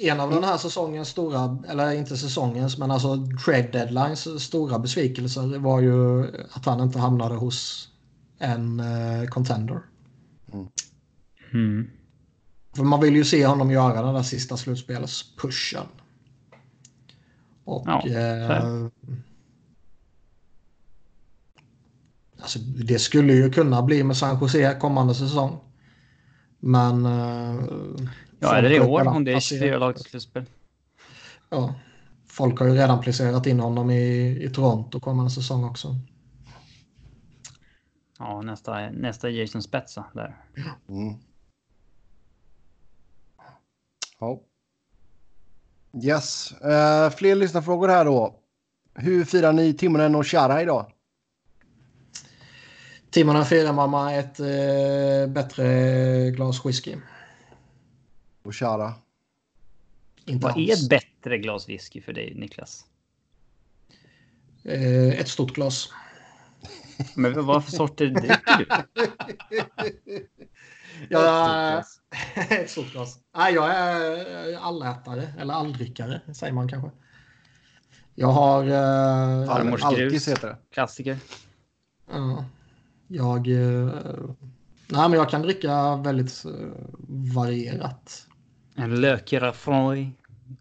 C: en av den här säsongens stora, eller inte säsongens, men alltså trade deadlines stora besvikelser var ju att han inte hamnade hos en eh, contender.
B: Mm.
C: För man vill ju se honom göra den där sista slutspelspushen. Och...
B: Ja,
C: eh, alltså, det skulle ju kunna bli med San Jose kommande säsong. Men... Eh,
B: Ja, är det i år om det är 24 lag till slutspel?
C: Ja. Folk har ju redan placerat in honom i, i Toronto kommande säsong också.
B: Ja, nästa, nästa Jason Spetsa där.
A: Mm. Ja. Yes. Eh, fler lyssnarfrågor här då. Hur firar ni Timonen och Chara idag?
C: Timonen firar mamma ett eh, bättre glas whisky.
A: Och Chara?
C: Inte
B: Vad är ett bättre glas whisky för dig, Niklas?
C: Eh, ett stort glas.
B: Men vad för sorter dricker du?
C: Jag, ett stort glas. Nej, jag är allätare, eller alldrickare säger man kanske. Jag har... Eh,
B: Farmors grus.
A: heter det.
B: Klassiker.
C: Ja, jag... Eh, nej, men jag kan dricka väldigt eh, varierat.
B: En lökig Raffroy.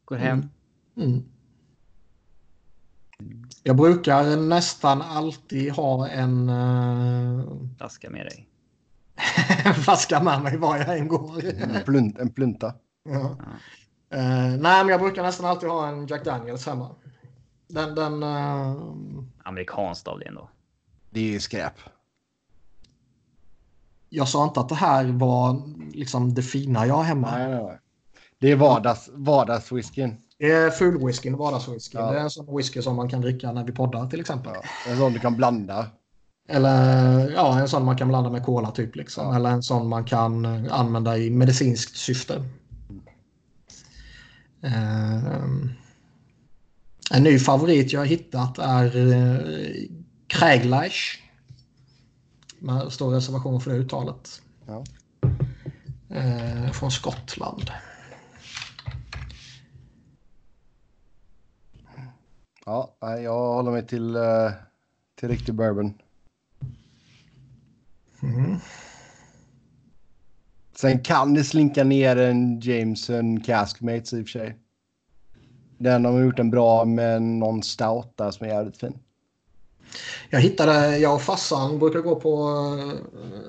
B: Går hem.
C: Mm. Jag brukar nästan alltid ha en uh,
B: Flaska med dig.
C: flaska med mig var jag än går.
A: En, plunt, en plunta.
C: Ja. Eh, nej, men jag brukar nästan alltid ha en Jack Daniels hemma. Den, den, eh,
B: Amerikanskt av det ändå.
A: Det är skräp.
C: jag sa inte att det här var liksom det fina jag har hemma.
A: Nej, nej, nej. Det är vardags, vardagswhiskyn.
C: Det är fulwhiskyn, vardagswhisky.
A: Ja.
C: Det är en sån whisky som man kan dricka när vi poddar till exempel.
A: Ja. En sån du kan blanda.
C: Eller ja, en sån man kan blanda med cola typ. Liksom.
A: Ja.
C: Eller en sån man kan eh, använda i medicinskt syfte. Ehm, en ny favorit jag har hittat är uh, Craiglish. Med stor reservation för det uttalet.
A: Ja.
C: Eh, från Skottland.
A: Ja, jag håller mig till, eh, till riktig bourbon.
C: Mm.
A: Sen kan det slinka ner en Jameson Caskmates i och för sig. Den har gjort en bra med någon stout där som är jävligt fin.
C: Jag hittade, jag och farsan brukar gå på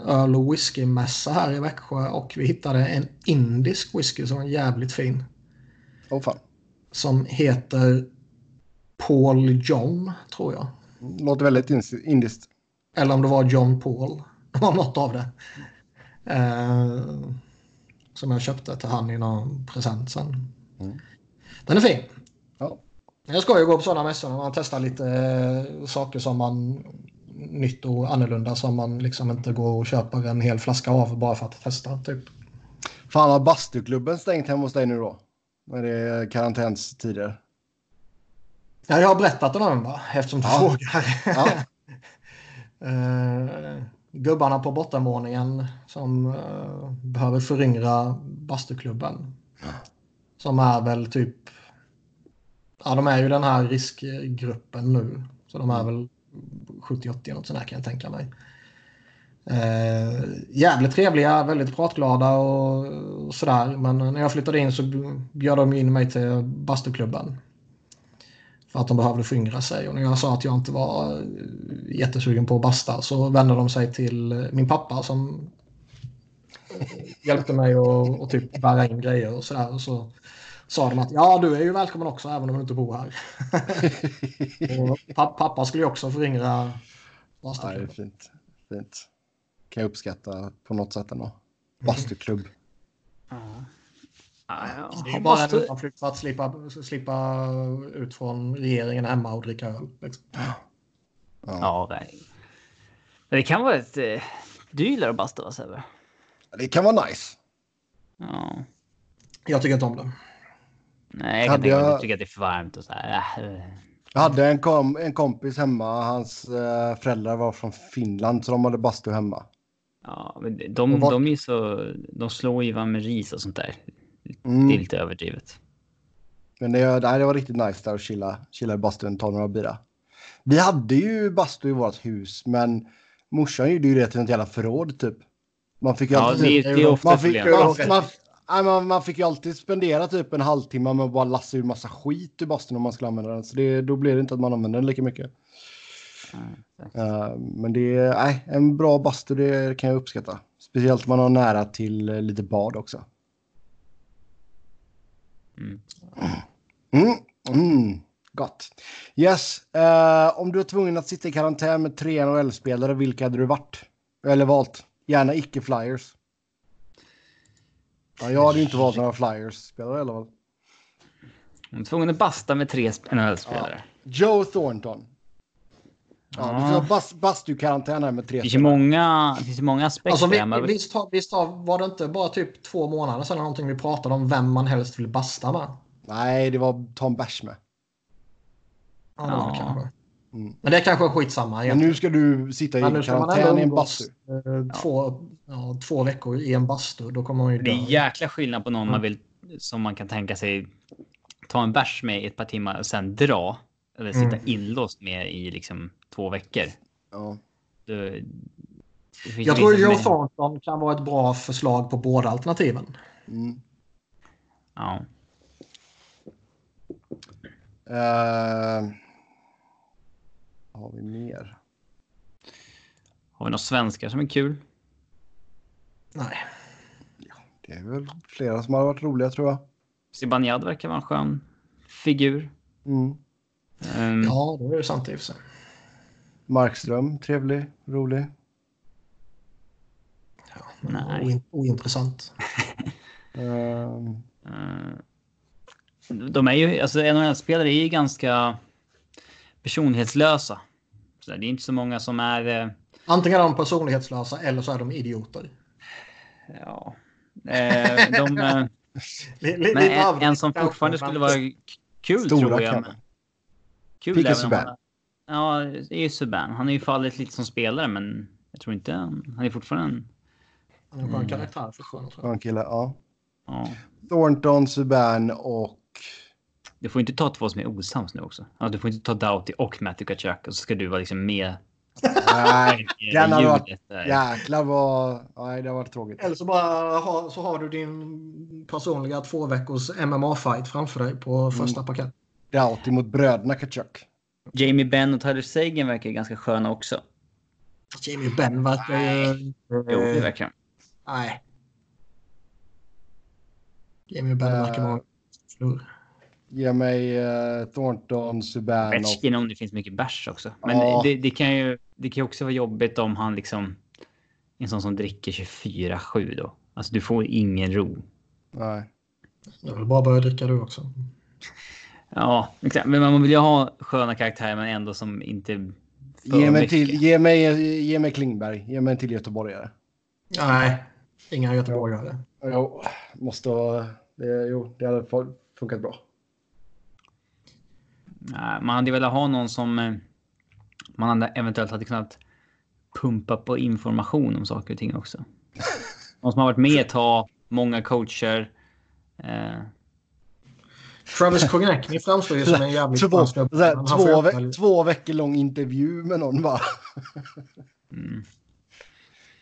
C: eh, öl och whiskymässa här i Växjö och vi hittade en indisk whisky som är jävligt fin.
A: Åh fan.
C: Som heter Paul John, tror jag.
A: Låter väldigt indiskt.
C: Eller om det var John Paul. Det var något av det. Eh, som jag köpte till han i någon present sen.
A: Mm.
C: Den är fin.
A: Ja.
C: Jag ska ju gå på sådana mässor när man testar lite eh, saker som man nytt och annorlunda som man liksom inte går och köper en hel flaska av bara för att testa. Typ.
A: Fan har bastuklubben stängt hemma hos dig nu då? När det är karantänstider.
C: Ja, jag har berättat om den va? Eftersom du
A: Ja.
C: frågar.
A: Ja.
C: Eh, gubbarna på bottenvåningen som eh, behöver föryngra bastuklubben. Som är väl typ... Ja, de är ju den här riskgruppen nu. Så de är väl 70-80 något sånt här kan jag tänka mig. Eh, jävligt trevliga, väldigt pratglada och, och sådär. Men när jag flyttade in så bjöd de in mig till bastuklubben. För att de behövde föryngra sig. Och när jag sa att jag inte var eh, jättesugen på att basta så vände de sig till eh, min pappa som eh, hjälpte mig att och typ bära in grejer och sådär. Och så sa de att ja, du är ju välkommen också även om du inte bor här. pappa skulle ju också föryngra
A: Ja, det är fint. Fint. Kan jag uppskatta på något sätt ändå. Bastuklubb.
B: Ja.
C: Det är ju bara en undanflykt för att slippa, slippa ut från regeringen hemma och dricka öl. Liksom.
A: Ja.
B: Ja, nej. Men det kan vara ett... eh, Du gillar att basta va Sebbe?
A: Det kan vara nice.
B: Ja.
C: Jag tycker inte om det.
B: Nej, jag kan tänka
A: jag-
B: tycker att det är för varmt och så här. Äh,
A: Jag hade en, kom, en kompis hemma. Hans eh, föräldrar var från Finland så de hade bastu hemma.
B: Ja, men de,
A: vad-
B: de är så... De slår ju van med ris och sånt där.
A: Mm.
B: Det är lite överdrivet.
A: Men det, det var riktigt nice där att chilla, chilla i bastun, ta några bira. Vi hade ju bastu i vårt hus, men morsan gjorde ju det till ett jävla förråd typ. Man fick ju
B: Ja,
A: alltid,
B: det, det är ofta
A: man, fick, man, man, nej, man, man fick ju alltid spendera typ en halvtimme med att bara lassa ur massa skit ur bastun om man skulle använda den. Så det, då blir det inte att man använder den lika mycket.
B: Exakt.
A: Eh, men det är nej, en bra bastu, det kan jag uppskatta. Speciellt om man har nära till eh, lite bad också.
B: Mm.
A: Mm, mm, gott. Yes, eh, om du var tvungen att sitta i karantän med tre NHL-spelare, vilka hade du varit? Eller valt? Gärna icke-flyers. Ja, jag hade ju inte valt några flyers-spelare i alla fall.
B: Jag är tvungen att basta med tre sp- NHL-spelare.
A: Joe Thornton. Ja,
B: Ja.
A: Du ska ha bas, bastu-karantän här med tre
B: Det finns ju många, det finns många aspekter.
C: Alltså, vi,
B: men-
C: visst, visst var det inte bara typ två månader sedan någonting vi pratade om vem man helst vill basta med?
A: Nej, det var Tom Bärs med.
C: Ja, det var det kanske.
A: Mm.
C: Men det är kanske är skitsamma
A: Men
C: egentligen.
A: nu ska du sitta i
C: Men
A: karantän i en bastu.
C: eh, två, ja, två veckor i en bastu. Då kommer man ju
B: Det är
C: dö.
B: jäkla skillnad på någon
C: Mm.
B: man vill som man kan tänka sig ta en bärs med i ett par timmar och sen dra. Eller sitta
C: Mm.
B: inlåst med i liksom två veckor.
A: Ja.
B: Det, det
C: Jag tror Joe Thornton kan vara ett bra förslag på båda alternativen.
A: Mm.
B: Ja.
A: Vad har vi mer?
B: Har vi några svenskar som är kul?
C: Nej.
A: Det är väl flera som har varit roliga tror jag.
B: Zibanejad verkar vara en skön figur.
A: Mm.
B: Um,
C: Ja, det är ju sant i och för sig.
A: Markström, trevlig, rolig.
C: Men
B: Nej.
C: oin- ointressant.
B: Eh, de är ju, alltså NHL-spelare är ju ganska personlighetslösa. Så det är inte så många som är... eh,
C: Antingen är de personlighetslösa eller så är de idioter.
B: Ja. Eh, de, eh, men en, en som fortfarande skulle vara kul
A: Stora
B: tror jag. men- Kul även om. Ja, det är ju Subban. Han har ju fallit lite som spelare, men jag tror inte han han är fortfarande en...
C: Han är en skön karaktär fortfarande. tror jag.
A: skön kille, ja.
B: Ja.
A: Thornton, Subban och...
B: Du får inte ta två som är osams nu också. Ja, du får inte ta Doughty och Matthew Kachuk och så ska du vara liksom med
A: Nej, den hade varit... Jäklar vad... Nej, det har varit tråkigt.
C: Eller så bara ha, så har du din personliga två veckors MMA-fight framför dig på första parkett.
A: Doughty mot bröderna Kachuk.
B: Jamie Benn och Tyler Sagan verkar ganska sköna också.
C: Jamie Benn verkar ju...
B: Jo, det verkar de.
C: Nej. Jamie Benn
A: Eh,
C: verkar vara... Flur.
A: Ge mig eh, Thornton, Subban och...
B: Ovechkin om det finns mycket bärs också. Men
A: Ja.
B: det, det kan ju det kan också vara jobbigt om han liksom... En sån som dricker 24-7 då. Alltså du får ingen ro.
A: Nej.
C: Jag vill bara börja dricka du också.
B: Ja, exakt. Men man vill ju ha sköna karaktärer men ändå som inte... för
A: Ge mig,
B: mycket.
A: till, ge, mig, ge mig Klingberg. Ge mig en till göteborgare.
C: Nej, inga göteborgare.
A: Jo, måste vara... Det, jo, det hade fu- funkat bra.
B: Nej, man hade velat ha någon som eh, man hade eventuellt hade kunnat pumpa på information om saker och ting också. Någon som har varit med ett tag, många coacher. Eh,
C: Travis Konecny framstår ju som en jävligt
A: Två, två,
C: ju
A: ve
C: väl-
A: två veckor lång intervju med någon bara.
B: mm.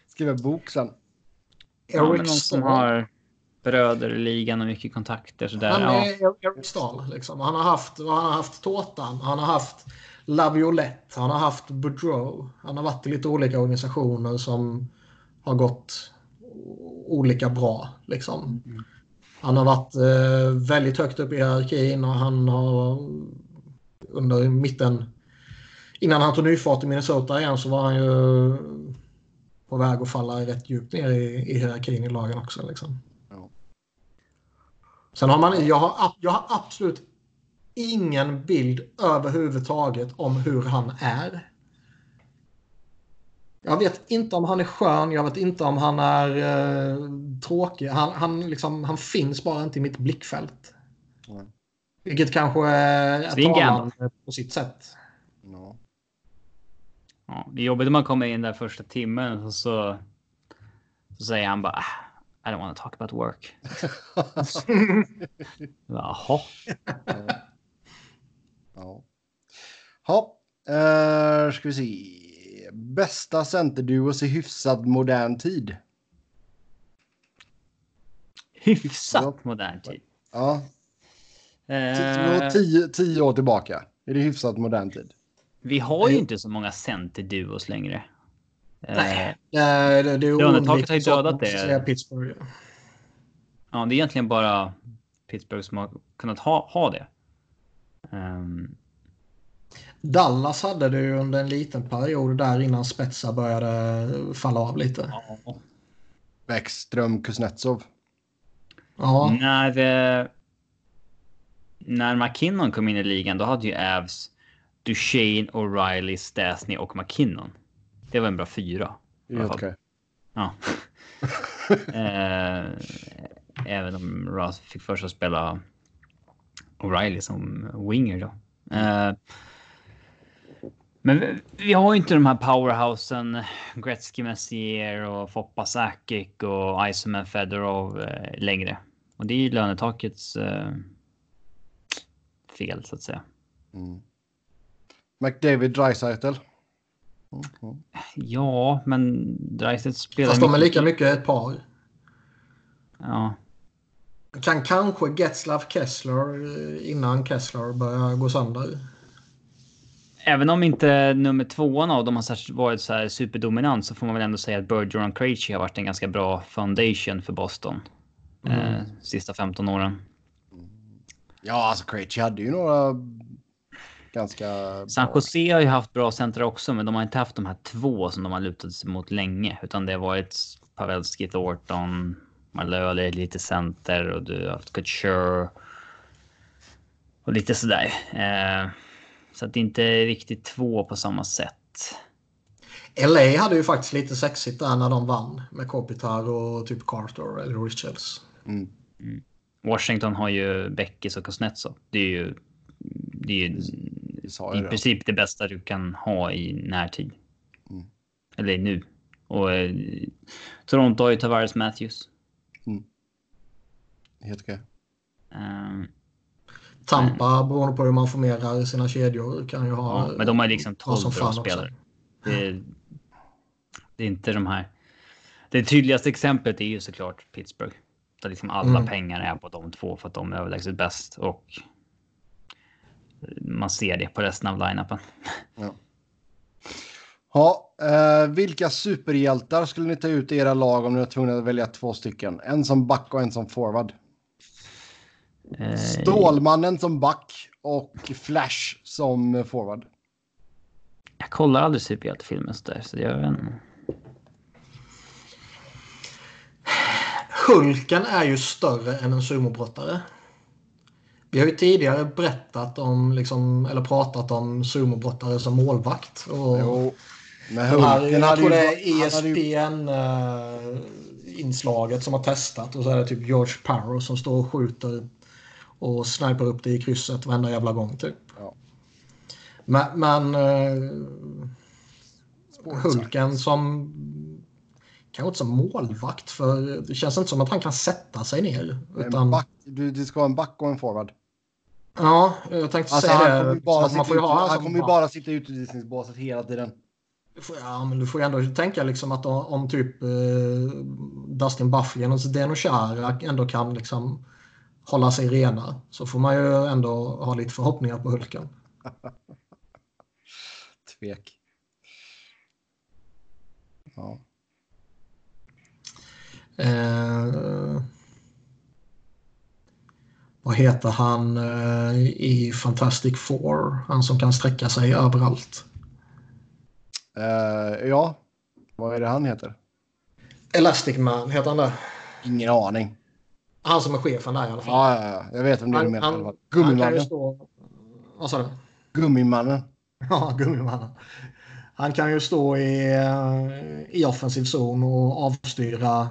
A: Skriva bok sen.
B: ja,
C: Eric
B: någon som har bröder i ligan och mycket kontakter sådär.
C: Han
B: Ja.
C: är Eric Stahl. Liksom. Han, har haft, han har haft Tårtan, han har haft Laviolette, han har haft Boudreau. Han har varit i lite olika organisationer som har gått olika bra. Liksom. Han har varit eh, väldigt högt upp i hierarkin och han har under mitten innan han tog nyfart i Minnesota igen så var han ju på väg att falla rätt djupt ner i, i hierarkin i lagen också. Liksom.
A: Ja.
C: Sen har man, jag har, jag har absolut ingen bild överhuvudtaget om hur han är. Jag vet inte om han är skön, jag vet inte om han är eh, tråkig. Han, han, liksom, han finns bara inte i mitt blickfält.
A: Mm.
C: Vilket kanske är talande på sitt sätt.
A: Ja.
B: Ja, det är jobbigt när man kommer in där första timmen och så, så säger han bara "Ah, I don't want to talk about work. Jaha.
A: Ja. Ja, eh, ska vi se. Bästa centerduos i hyfsad modern tid.
B: Hyfsat modern tid.
A: Ja,
B: Eh,
A: tio, tio år tillbaka. Är det hyfsat modern tid?
B: vi har ju inte så många centerduos längre. Eh,
C: Nej. Det, det, är
B: Lönetaket har ju dödat det.
C: Pittsburgh.
B: Ja, det är egentligen bara Pittsburgh som har kunnat ha, ha det. Ehm,
C: Dallas hade det ju under en liten period där innan spetsar började falla av lite.
B: ja.
A: Bäckström, Kuznetsov.
C: Ja,
B: När, eh, när McKinnon kom in i ligan, då hade ju Avs Duchene, O'Reilly, Stasny och McKinnon. Det var en bra fyra.
A: Helt okej.
B: Ja. eh, även om Ross fick för sig att spela O'Reilly som winger då. Eh, men vi, har ju inte de här powerhousen Gretzky, Messier och Foppa Sakic och Iceman Fedorov eh, längre. Och det är ju lönetakets eh, fel så att säga.
A: Mm. McDavid, Dreisaitl. Mm, mm.
B: Ja, men Dreisaitl spelar
C: fast de är lika mycket ett par.
B: Ja,
C: Kan kanske Getzlav Kessler eh, innan Kessler börjar gå sönder.
B: Även om inte nummer tvåan av dem har varit så här superdominant så får man väl ändå säga att Bergeron Krejci har varit en ganska bra foundation för Boston. Eh, sista 15 åren.
A: Ja, alltså Krejci hade ju några ganska...
B: San Jose har ju haft bra center också, men de har inte haft de här två som de har lutat sig mot länge, utan det har varit Pavelski, Thornton, Malöli, lite center och du har haft Couture. Och lite sådär. Eh, så att det inte är riktigt två på samma sätt.
C: LA hade ju faktiskt lite sexigt där när de vann med Kopitar och typ Carter eller Richards.
A: Mm.
B: Washington har ju Beckis och Kuznetsov. Det är ju, det är ju i
A: det.
B: princip det bästa du kan ha i närtid.
A: Mm.
B: Eller nu. Och eh, Toronto har ju Tavares Matthews.
A: Helt okej.
B: Ehm,
C: Tampa, beroende på hur man formerar sina kedjor, kan ju ha...
B: ja, men de har liksom 12
C: vad som
B: bra spelare. Det är, det är inte de här. Det tydligaste exemplet är ju såklart Pittsburgh. Där liksom alla
C: Mm.
B: pengar är på de två för att de är överlägset bäst och man ser det på resten av line-upen.
A: Ja, eh, vilka superhjältar skulle ni ta ut i era lag om ni var tvungna att välja två stycken? En som back och en som forward.
B: Eh,
A: Stålmannen som back och Flash som forward.
B: Jag kollar aldrig superhjältefilmer så där, så jag vet inte.
C: Hulken är ju större än en sumobrottare. Vi har ju tidigare berättat om, liksom, eller pratat om sumobrottare som målvakt. Och
A: Jo, men
C: den här,
A: Hulken
C: jag
A: hade
C: tror det är
A: hade ju-
C: ESPN-inslaget som har testat. Och så är det typ George Parrow som står och skjuter och sniper upp det i krysset varenda jävla gång typ.
A: Ja.
C: Men, men eh, Hulken som kanske inte som målvakt för det känns inte som att han kan sätta sig ner. Utan,
A: back, du, det ska vara en back och en forward.
C: ja, jag tänkte
A: Alltså,
C: säga
A: han kommer
C: det.
A: ju bara,
C: man får
A: ut,
C: ha han
A: kommer ju bara sitta i utvisningsbåset hela tiden.
C: Du Ja, men du får ju ändå tänka liksom att om, om typ eh, Dustin Bufflin och Zdeno Chara ändå kan liksom hålla sig rena så får man ju ändå ha lite förhoppningar på Hulken.
A: Tvek. Ja.
C: Eh, vad heter han eh, i Fantastic Four? Han som kan sträcka sig överallt.
A: Eh, ja, vad är det han heter?
C: Elastic Man heter han det?
A: Ingen aning.
C: Han som är chefen där i alla fall.
A: Ja, ja, ja. jag vet om det är du
C: han,
A: menar.
C: han,
A: fall.
C: han
A: Gummimannen.
C: stå... Vad sa du?
A: Gummimannen.
C: Ja, Gummimannen. Han kan ju stå i, eh, i offensiv zon och avstyra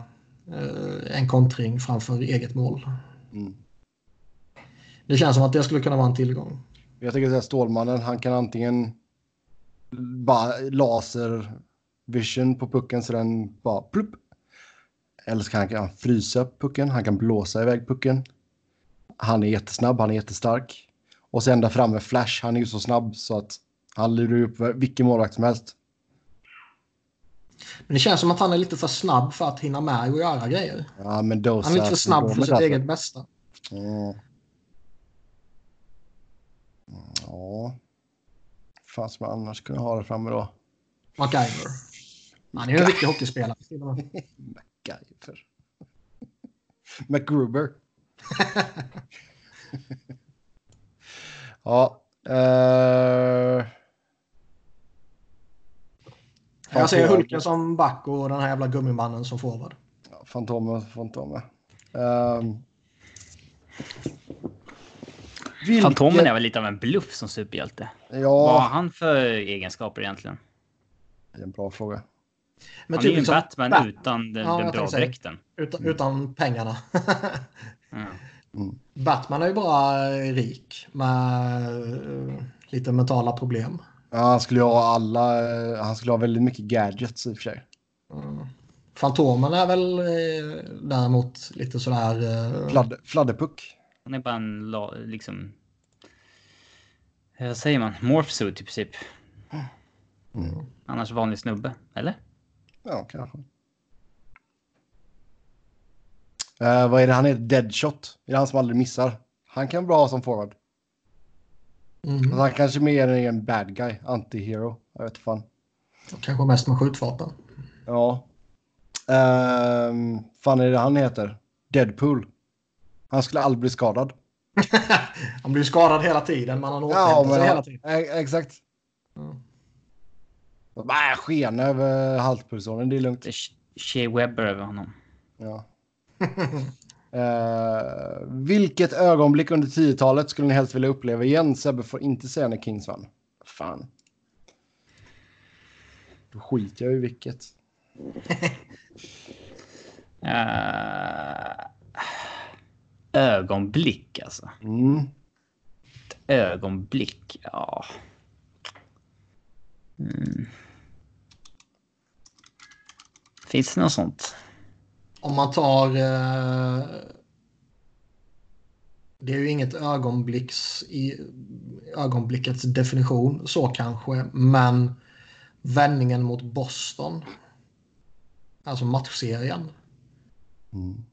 C: eh, en kontring framför eget mål.
A: Mm.
C: Det känns som att det skulle kunna vara en tillgång.
A: Jag tänker säga Stålmannen, han kan antingen bara laser vision på pucken så den bara plupp. Eller så kan han frysa pucken, han kan blåsa iväg pucken. Han är jättesnabb, han är jättestark. Och sen där framme Flash, han är ju så snabb så att han lurar upp vilken målvakt som helst.
C: Men det känns som att han är lite för snabb för att hinna med och göra grejer.
A: Ja, men då
C: Han är lite för snabb för sitt eget bästa.
A: Ja. Ja. Fan som jag annars kunde ha det framme då.
C: MacGyver. Han är ju en riktig hockeyspelare.
A: MacGyver. MacGruber. ja. Eh...
C: Jag ser Hulken som back och den här jävla gummimannen som forward.
A: Ja, Fantomen, Fantomen. Um... Vilket...
B: Fantomen är väl lite av en bluff som superhjälte. Vad har
A: Ja,
B: han för egenskaper egentligen?
A: det är en bra fråga.
C: Men
B: han är ju en
C: liksom
B: Batman
C: Bat-
B: utan den,
C: Ja,
B: den bra dräkten.
C: utan, utan pengarna.
B: Mm.
C: Batman är ju bara rik med eh, lite mentala problem.
A: Ja, han skulle ha alla, eh, han skulle ha väldigt mycket gadgets i och för sig.
C: Mm. Fantomen är väl eh, däremot lite sådär... Eh,
A: Fladd, fladderpuck.
B: Han är bara en liksom... eh, Vad säger man? Morphsuit i princip.
A: Mm.
B: Annars vanlig snubbe. Eller?
A: Ja, kanske. Eh, vad är det han heter? Deadshot. Det är han som aldrig missar. Han kan vara bra som forward.
C: mm,
A: Fast Han kanske mer är en bad guy, anti-hero. Jag vet fan.
C: kanske mest med skjutvapen.
A: Ja. Um, fan är det han heter? Deadpool. Han skulle aldrig bli skadad.
C: han blir skadad hela tiden men han
A: Ja,
C: återhämtar
A: men
C: sig hela tiden.
A: e- exakt.
C: Mm.
A: Bara skena över halspulsådern, det är lugnt.
B: Shea Webber över honom.
A: Ja. Eh, vilket ögonblick under 10-talet skulle ni helst vilja uppleva igen? Sebbe får inte säga när Kings vann. Fan. Då skiter jag i vilket.
B: Uh, ögonblick alltså.
A: Mm.
B: Ögonblick, ja. Mm. Finns det något sånt?
C: Om man tar... Eh, det är ju inget ögonblicks i ögonblickets definition så kanske, men vändningen mot Boston. Alltså matchserien.
A: Mm.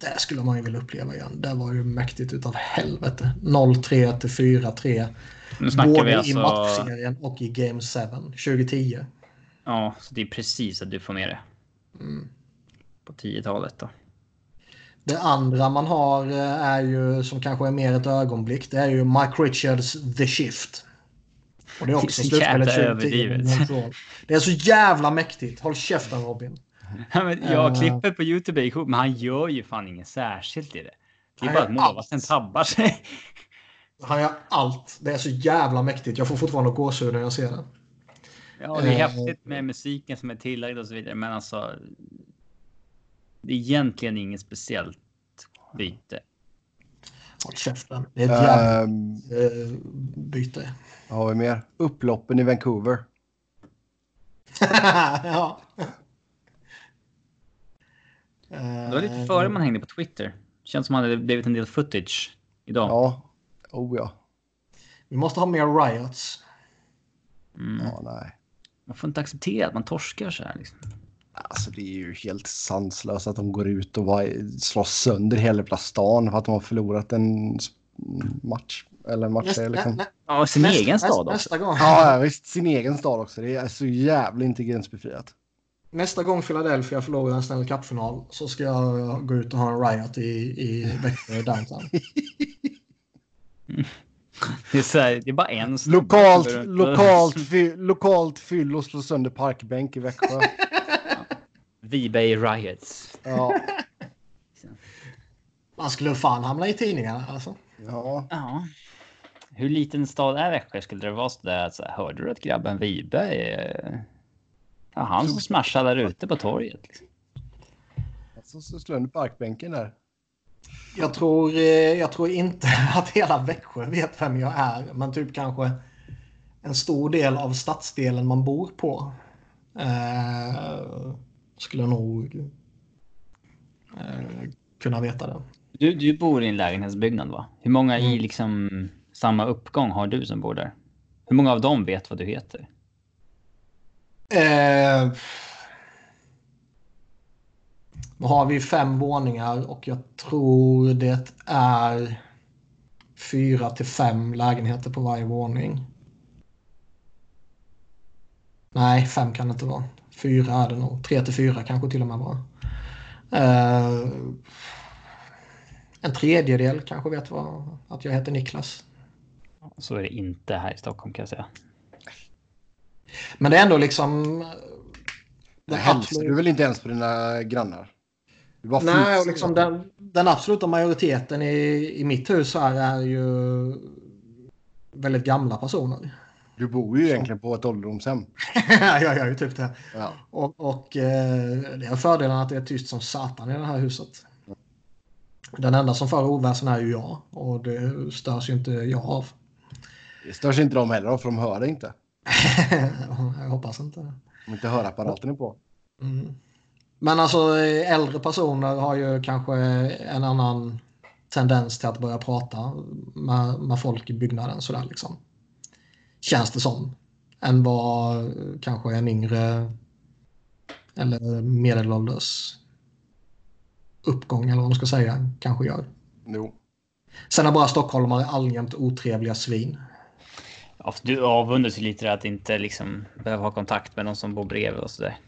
C: Det skulle man ju vilja uppleva igen. Det var ju mäktigt utav helvete. 0-3 till 4-3.
B: Nu snackar
C: Både
B: vi
C: i
B: alltså...
C: matchserien och i Game 7 2010.
B: Ja, så det är precis att du får med det.
C: Mm.
B: På 10-talet då.
C: Det andra man har eh, är ju som kanske är mer ett ögonblick. Det är ju Mike Richards The Shift. Och det är också slutspelet
B: jävla
C: 2010.
B: överdrivet.
C: Det är så jävla mäktigt. Håll käften Robin.
B: Ja, men, ja,
C: Eh.
B: klippet på Youtube är men han gör ju fan inget särskilt i det. Det är bara att målvakten tabbar sig.
C: Han gör allt. Det är så jävla mäktigt. Jag får fortfarande gåshud när jag ser det.
B: Ja, det är häftigt med musiken som är tillagd och så vidare, men alltså. Det är egentligen inget speciellt byte.
C: Håll käften. Det är ett jävla
A: Um,
C: eh, byte.
A: vad har vi mer? Upploppen i Vancouver.
C: ja.
B: Det var lite före man hängde på Twitter. Känns som att det hade blivit en del footage idag.
A: Ja. Oh ja.
C: Vi måste ha mer riots.
B: Mm.
A: Ja, nej.
B: Man får inte acceptera att man torskar så här. Liksom.
A: Alltså det är ju helt sanslöst att de går ut och bara slår sönder hela jävla stan för att de har förlorat en match. Eller match
C: Nästa,
A: liksom.
C: nä,
B: Ja, sin
C: nästa,
B: egen stad
C: nästa,
B: också.
C: nästa gång.
A: Ja, visst. Sin egen stad också. Det är så jävla intelligensbefriat.
C: Nästa gång Philadelphia förlorar en Stanley Cup-final så ska jag gå ut och ha en riot i, i Växjö downtown.
B: Det är, så här, det är bara en
A: Lokalt, lokalt, fy, lokalt fyll och slå sönder parkbänk i Växjö.
B: V-Bay Riots.
A: Ja,
C: Man skulle fan hamna i tidningarna alltså.
A: ja.
B: Ja. hur liten stad är Växjö? Skulle det vara så där att så här, hörde du att grabben Wiberg eh, ja, han som smashade där ute på torget? Liksom.
A: Så, så slår under parkbänken där.
C: Jag tror, eh, jag tror inte att hela Växjö vet vem jag är, men typ kanske en stor del av stadsdelen man bor på. Eh, skulle nog eh, kunna veta det.
B: Du, du bor i en lägenhetsbyggnad va? Hur många i liksom samma uppgång har du som bor där? Hur många av dem vet vad du heter?
C: Eh, nu har vi fem våningar och jag tror det är fyra till fem lägenheter på varje våning. Nej, fem kan det inte vara. Fyra är det nog. Tre till fyra kanske till och med bara. Eh, en tredjedel kanske vet vad, att jag heter Niklas.
B: Så är det inte här i Stockholm kan jag säga.
C: Men det är ändå liksom...
A: Det hälsar du väl inte ens på dina grannar?
C: Nej, och liksom den, den absoluta majoriteten i, i mitt hus här är ju väldigt gamla personer.
A: Du bor ju egentligen på ett ålderdomshem.
C: jag gör ju typ det.
A: Ja.
C: Och, och eh, det är fördelen att det är tyst som satan i det här huset. Den enda som för oväsen är ju jag och det störs ju inte jag av.
A: Det störs inte de heller av, för de hör det inte.
C: jag hoppas inte det.
A: Om inte hörapparaten är på.
C: Mm. Men alltså äldre personer har ju kanske en annan tendens till att börja prata med, med folk i byggnaden sådär liksom. Känns det som. Än vad kanske en yngre eller medelålders uppgång eller vad man ska säga kanske gör.
A: Jo.
C: Sen är bara stockholmare allmänt otrevliga svin.
B: Ja, Du avundas ju lite att inte liksom behöva ha kontakt med de som bor bredvid och sådär.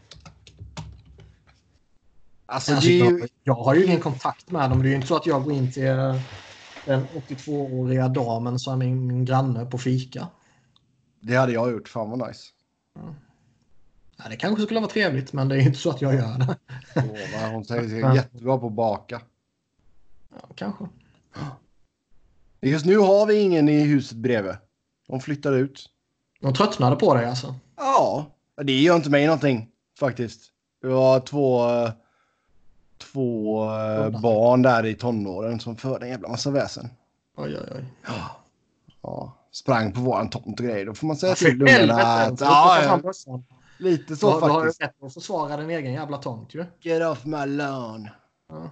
A: Alltså,
C: Alltså,
A: ju...
C: jag, har ju ingen kontakt med dem. Det är ju inte så att jag går in till den 82-åriga damen som är min, min granne på fika.
A: Det hade jag gjort. Fan vad nice.
C: Ja, det kanske skulle vara trevligt, men det är inte så att jag gör det.
A: Vad hon säger sig jättebra på att baka.
C: Ja, kanske.
A: Just nu har vi ingen i huset bredvid. De flyttar ut.
C: De tröttnade på dig alltså.
A: Ja, det gör inte mig någonting faktiskt. Det var två, eh, två eh, barn där i tonåren som förde en jävla massa väsen.
C: Oj, oj, oj.
A: Ja, sprang på våran tomt och grejer. Då får man säga
C: Ja,
A: till ungarna att... Ja, ja, lite
C: Du
A: så
C: har- du har ju
A: faktiskt.
C: rätt att försvara din egen jävla tomt ju.
A: Get off my lawn.
C: Ja.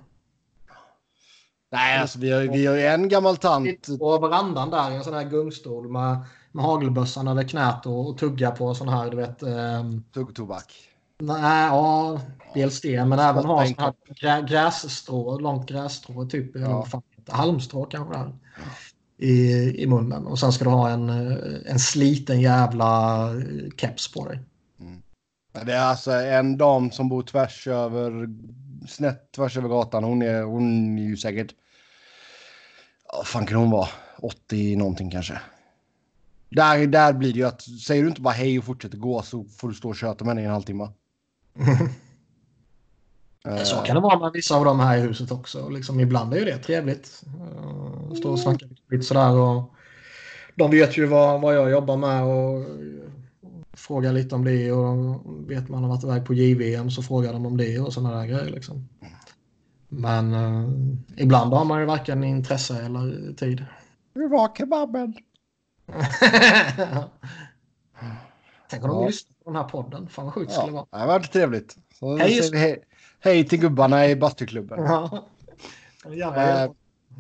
A: Nej, alltså vi har, vi har ju en gammal tant.
C: På verandan där i en sån här gungstol med, med hagelbössan över knät och, och tugga på sån här, du vet. ehm,
A: Tuggtobak.
C: Nej, ja, dels det, men även ha sån här grä, grässtrå, långt grässtrå, typ
A: Ja.
C: fan halmstrå kanske där, i, i munnen. Och sen ska du ha en, en sliten jävla eh, keps på dig.
A: Ja, Det är alltså en dam som bor tvärs över, snett tvärs över gatan. Hon är, hon är ju säkert, ja, vad fan kan hon vara? 80 någonting kanske. Där, där blir det ju att, säger du inte bara hej och fortsätter gå så får du stå och köta med henne i en halvtimme. Eh,
C: Så kan det vara med vissa av de här i huset också. Liksom, ibland är ju det trevligt. Uh, stå och snacka lite sådär. Och de vet ju vad, vad jag jobbar med och frågar lite om det. Och vet man har varit iväg på JVM så frågar de om det och sådana där grejer. Liksom. Men uh, ibland har man ju varken intresse eller tid.
A: Hur var kebaben?
C: Tänk om de
A: Ja.
C: lyssnar den här podden. Fan vad sjukt det skulle
A: Ja,
C: vara.
A: det varit trevligt. Så
C: Hej,
A: vi hej, hej till gubbarna i bastuklubben.
C: Ja.
A: Eh,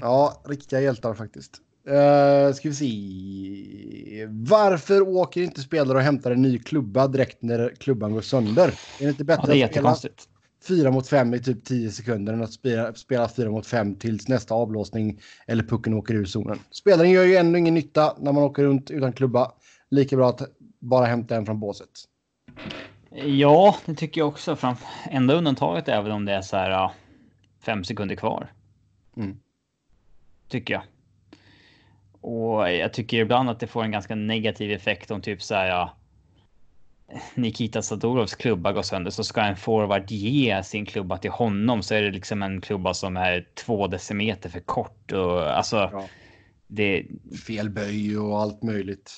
A: ja, riktiga hjältar faktiskt. Uh, ska vi se. Varför åker inte spelare och hämtar en ny klubba direkt när klubban går sönder? Är det inte
B: Ja,
A: bättre
B: det är jättekonstigt.
A: fyra mot fem i typ 10 sekunder än att spela, spela fyra mot fem tills nästa avblåsning eller pucken åker ur zonen? Spelaren gör ju ändå ingen nytta när man åker runt utan klubba. Lika bra att bara hämta en från båset.
B: Ja, det tycker jag också. Fram... Enda undantaget är väl om det är så här ja, fem sekunder kvar.
A: Mm.
B: Tycker jag. Och jag tycker ibland att det får en ganska negativ effekt om typ så här ja. Nikita Sadorovs klubba går sönder så ska en forward ge sin klubba till honom så är det liksom en klubba som är två decimeter för kort och alltså.
A: Ja.
B: det,
A: Fel böj och allt möjligt.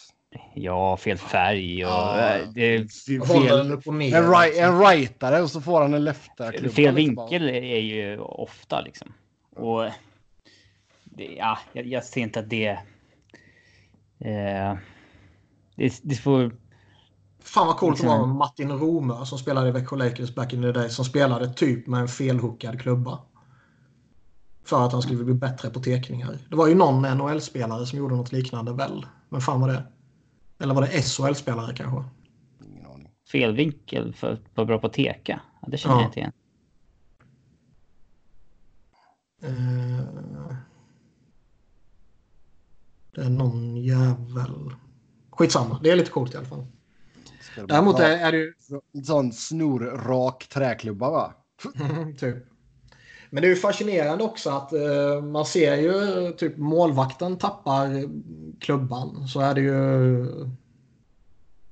B: Ja, fel färg och
A: Ja.
B: eh, det,
A: Fel, en, right, en rightare och så får han en leftare.
B: fel vinkel är ju ofta liksom. Och det, ja, jag, jag ser inte att det... Eh, det, det får...
C: Fan vad coolt det
B: Liksom-
C: var med Martin Romö som spelade i Växjö Lakers back in the day. Som spelade typ med en felhookad klubba. För att han skulle bli bättre på tekningar. Det var ju någon NHL-spelare som gjorde något liknande väl. Men fan var det? Eller var det SHL-spelare kanske?
A: Ingen aning.
B: Fel vinkel för att vara bra på att teka. Ja, det känner
C: Ja.
B: jag inte igen.
C: Eh, det är någon jävel. Skitsamma, det är lite coolt i alla fall. Däremot är det ju
A: En sån snorrak träklubba va?
C: typ. Men det är ju fascinerande också att eh, man ser ju typ målvakten tappar klubban så är det ju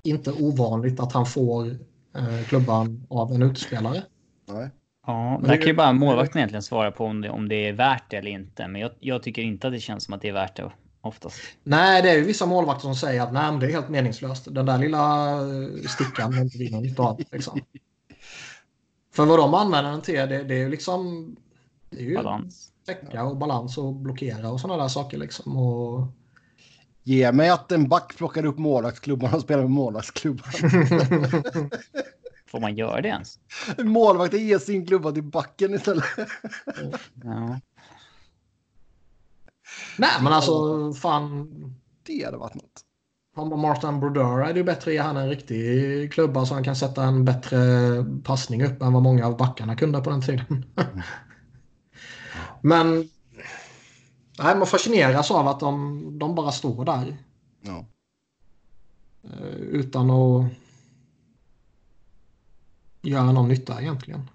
C: inte ovanligt att han får eh, klubban av en utespelare.
A: Nej.
B: Ja,
C: Men
B: där
C: det-
B: kan ju bara målvakten egentligen svara på om det, om det är värt det eller inte. Men jag, jag tycker inte att det känns som att det är värt det oftast.
C: Nej, det är ju vissa målvakter som säger att nej, men det är helt meningslöst. Den där lilla eh, stickan är inte vi någon nytta av. Liksom. För vad de använder den till, det, det är ju liksom... Det är ju
B: Balans.
C: täcka och balans och blockera och sådana där saker liksom. Och...
A: Ge mig att en back plockar upp målvaktsklubban och spelar med målvaktsklubban.
B: Får man göra det ens?
A: Målvakten ger sin klubba till backen istället.
B: Ja.
C: Nej, men alltså fan.
A: Det hade varit något.
C: Har man Martin Brodeur är det ju bättre att ge han en riktig klubba så han kan sätta en bättre passning upp än vad många av backarna kunde på den tiden. Men nej, man fascineras av att de, de bara står där
A: Ja.
C: eh, utan att göra någon nytta egentligen.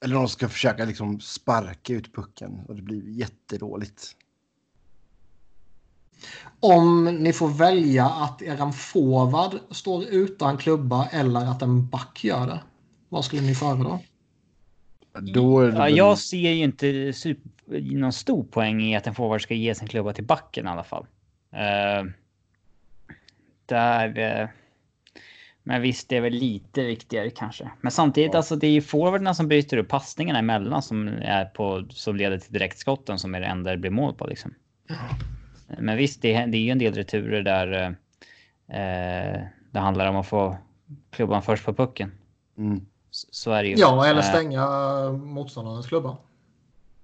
A: Eller de ska försöka liksom sparka ut pucken och det blir jättedåligt.
C: Om ni får välja att eran forward står utan klubba eller att en back gör det. Vad skulle ni föredra?
A: Då
B: Ja,
A: väl-
B: jag ser ju inte super, någon stor poäng i att en forward ska ge sin klubba till backen i alla fall. Eh, där... eh, men visst, det är väl lite viktigare kanske. Men samtidigt,
A: Ja.
B: alltså det är ju forwarderna som bryter upp passningarna emellan som är på som leder till direktskotten som är det enda det blir mål på liksom. Men visst, det, är- det är ju en del returer där eh, det handlar om att få klubban först på pucken.
A: Mm.
B: Så, är det ju.
C: Ja, eller
B: Eh,
C: stänga motståndarens klubba.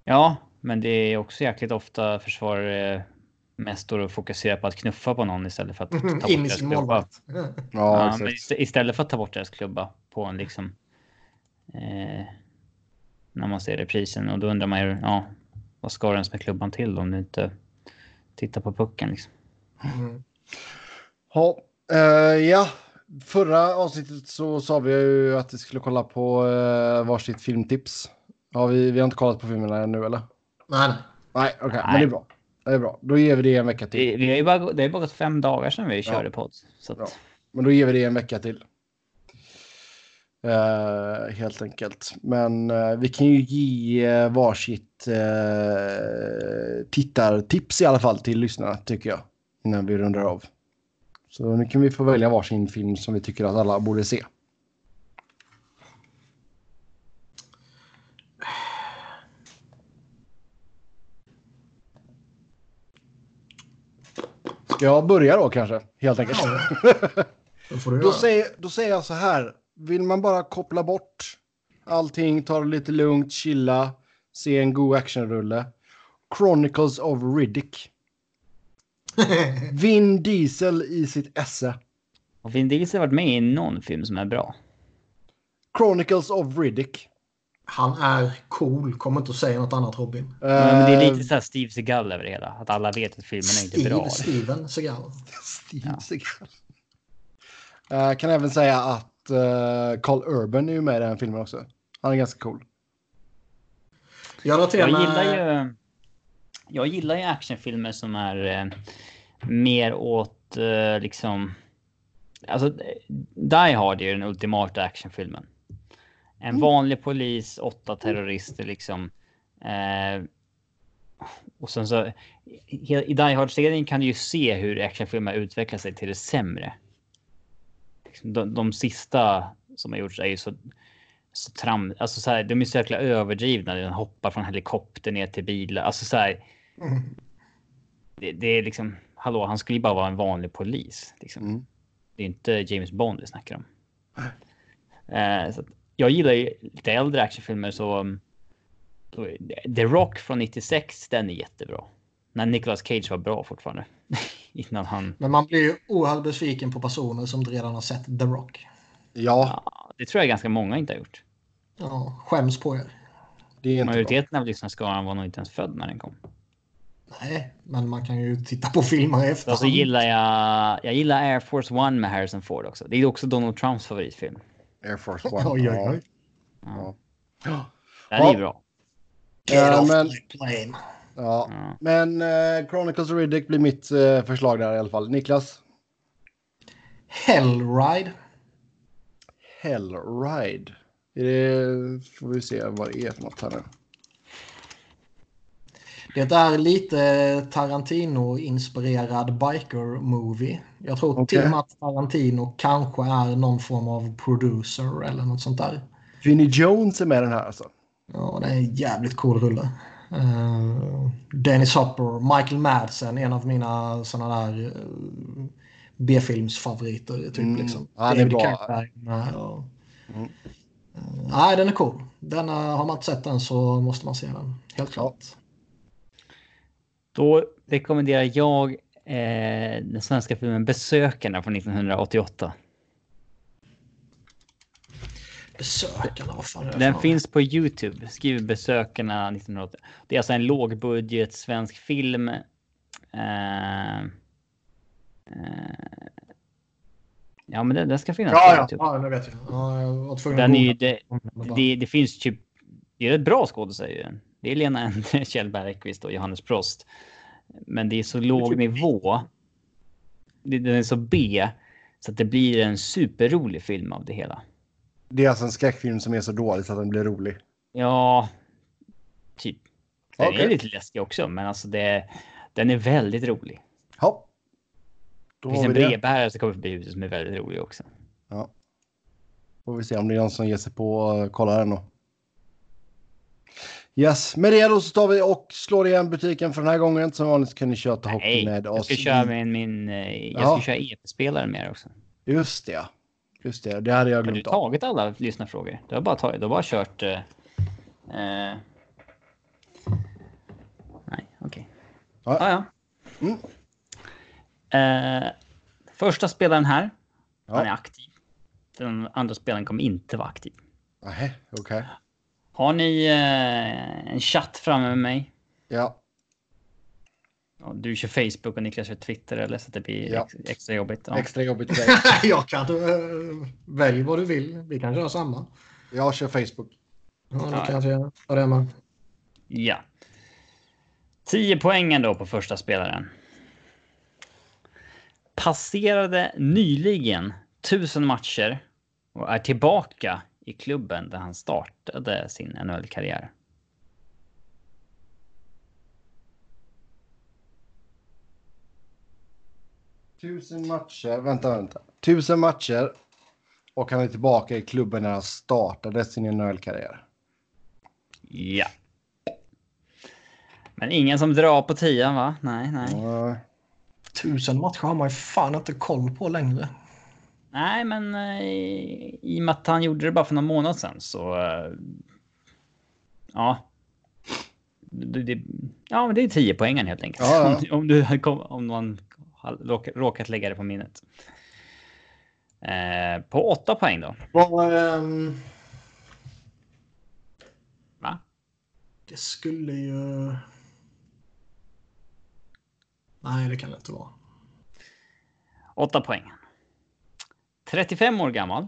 B: Ja, men det är också jäkligt ofta försvarare mest står och fokuserar på att knuffa på någon istället för att ta bort
C: In
B: deras klubba.
A: Ja,
B: Ja, men ist- istället för att ta bort deras klubba på en liksom. Eh, när man ser reprisen och då undrar man ju, ja, vad ska du ens med klubban till om du inte tittar på pucken liksom.
C: Mm.
A: Ja, eh, ja, förra avsnittet så sa vi ju att vi skulle kolla på uh, varsitt filmtips. Ja, vi, vi har inte kollat på filmerna ännu eller?
C: Nej, nej.
A: Nej, okej, men
B: Nej.
A: det är bra. Det är bra. Då ger vi det en vecka till.
B: Det, vi har ju bara, det ju bara gått fem dagar sedan vi körde podd. Så att,
A: Ja. Men då ger vi det en vecka till. Eh, helt enkelt. Men eh, vi kan ju ge uh, varsitt uh, tittartips i alla fall till lyssnarna tycker jag. Innan vi rundar av. Så nu kan vi få välja varsin film som vi tycker att alla borde se. Ska jag börja då kanske? Helt enkelt.
C: Då får du
A: Då
C: göra.
A: säger, då säger jag så här. Vill man bara koppla bort allting, ta det lite lugnt, chilla, se en god actionrulle. Chronicles of Riddick. Vin Diesel i sitt esse.
B: och Vin Diesel har varit med i någon film som är bra.
A: Chronicles of Riddick.
C: Han är cool. Kommer inte att säga något annat Robin.
B: Men det är
A: Eh,
B: lite så här Steve Seagal över det hela. Att alla vet att filmen är inte bra.
C: Steve, Steven Seagal.
A: Steve
B: Ja.
A: Seagal. Eh, kan även säga att uh, Carl Urban är ju med i den filmen också. Han är ganska cool.
C: Jag
B: Jag gillar ju. Jag gillar ju actionfilmer som är eh, mer åt eh, liksom. Alltså Die Hard är ju den ultimata actionfilmen. En vanlig polis, åtta terrorister liksom. Eh, och sen så i Die Hard-serien kan du ju se hur actionfilmer utvecklar sig till det sämre. Liksom, de, de sista som har gjorts är ju så, så tram, alltså så här, de är så jäkla överdrivna. Den hoppar från helikopter ner till bilar. Alltså så här. Mm. Det, det, är liksom, hallå, han skulle ju bara vara en vanlig polis. Liksom. Mm. Det är inte James Bond vi snackar om. Eh, så jag gillar ju lite äldre actionfilmer så. The Rock från 96, den är jättebra. När Nicolas Cage var bra fortfarande. Innan han...
C: Men man blir ju oerhört besviken på personer som redan har sett The Rock.
A: Ja.
B: ja. Det tror jag ganska många inte har gjort.
C: Ja, skäms på er.
B: Det är Majoriteten av lyssnarskaran var nog inte ens född när den kom.
C: Nej, men man kan ju titta på filmer i efterhand.
B: Och så gillar jag, jag gillar Air Force One med Harrison Ford också. Det är också Donald Trumps favoritfilm.
A: Air Force One.
C: Oj, oj, oj.
B: Ja. ja. Den är bra.
C: Get off men, the plane.
A: Ja, ja. men uh, Chronicles of Riddick blir mitt uh, förslag där i alla fall. Niklas?
C: Hellride.
A: Hellride. Är det, får vi se vad det är för något här nu.
C: Det är lite Tarantino-inspirerad biker-movie. Jag tror okay. till och med att Tarantino kanske är någon form av producer eller något sånt där.
A: Vinnie Jones är med den här alltså?
C: Ja, det är en jävligt cool rulle. Uh, Dennis Hopper, Michael Madsen, en av mina sådana där uh, B-filmsfavoriter. Typ,
A: mm.
C: liksom.
A: Ja,
C: mm. uh, nej, den är cool. Den, har man inte sett den så måste man se den. Helt klart. Ja.
B: Då rekommenderar jag eh, den svenska filmen Besökarna från 1988.
C: Besökarna, vad fan är det
B: Den för? finns på Youtube. Skriv Besökarna 1980. Det är alltså en lågbudget svensk film. Uh, uh, ja, men den, den ska finnas
C: ja, på Youtube. Ja, det vet jag. Ja, jag var
B: den är, det, det, det, finns typ... Det är ett bra skådespelare. Det är Lena Endre, Kjell Bergqvist och Johannes Prost. Men det är så låg nivå. Den är så B. Så att det blir en superrolig film av det hela.
A: Det är alltså en skräckfilm som är så dålig så att den blir rolig?
B: Ja, typ. Den okay. är lite läskig också, men alltså det, den är väldigt rolig.
A: Ja.
B: Då det finns en brevbärare som kommer förbi huset som är väldigt rolig också.
A: Ja. Får vi se om det är någon som ger sig på att kolla den då. Yes, med det då så tar vi och slår igen butiken för den här gången. Som vanligt kan ni köta hockey med oss.
B: Jag ska köra med min, eh, jag ska köra EP-spelare med också.
A: Just det, ja. Just det, det hade jag glömt
B: Har du tagit alla lyssnarfrågor? Du har bara, tagit, du har bara kört... Eh, eh... Nej, okej. Okay.
A: Ja.
B: Ah, ja. Mm. Eh, första spelaren här, ja. han är aktiv. Den andra spelaren kommer inte vara aktiv.
A: Nej, okej. Okay.
B: Har ni eh, en chatt framme med mig?
A: Ja.
B: Du kör Facebook och Niklas kör Twitter eller så att det blir ja. extra jobbigt. Ja.
A: Extra jobbigt
C: för dig. jag kan uh, välj vad du vill. Vi kan köra samma.
A: Jag kör Facebook.
C: Ja, jag det med.
B: Ja. 10 poängen då på första spelaren. Passerade nyligen tusen matcher och är tillbaka i klubben där han startade sin NHL-karriär.
A: Tusen matcher, vänta, vänta. Tusen matcher och han är tillbaka i klubben när han startade sin NHL-karriär.
B: Ja. Men ingen som drar på tian va? Nej, nej. Uh.
C: Tusen matcher har man ju fan inte koll på längre.
B: Nej, men eh, i och med att han gjorde det bara för någon månad sedan så... Eh, ja. Det, det, ja, men det är 10 poängen helt enkelt.
A: Ja,
B: ja. om, du, om någon har råkat lägga det på minnet. Eh, på 8 poäng då.
C: Well, um...
B: Va?
C: Det skulle ju... Nej, det kan det inte vara.
B: 8 poäng. 35 år gammal.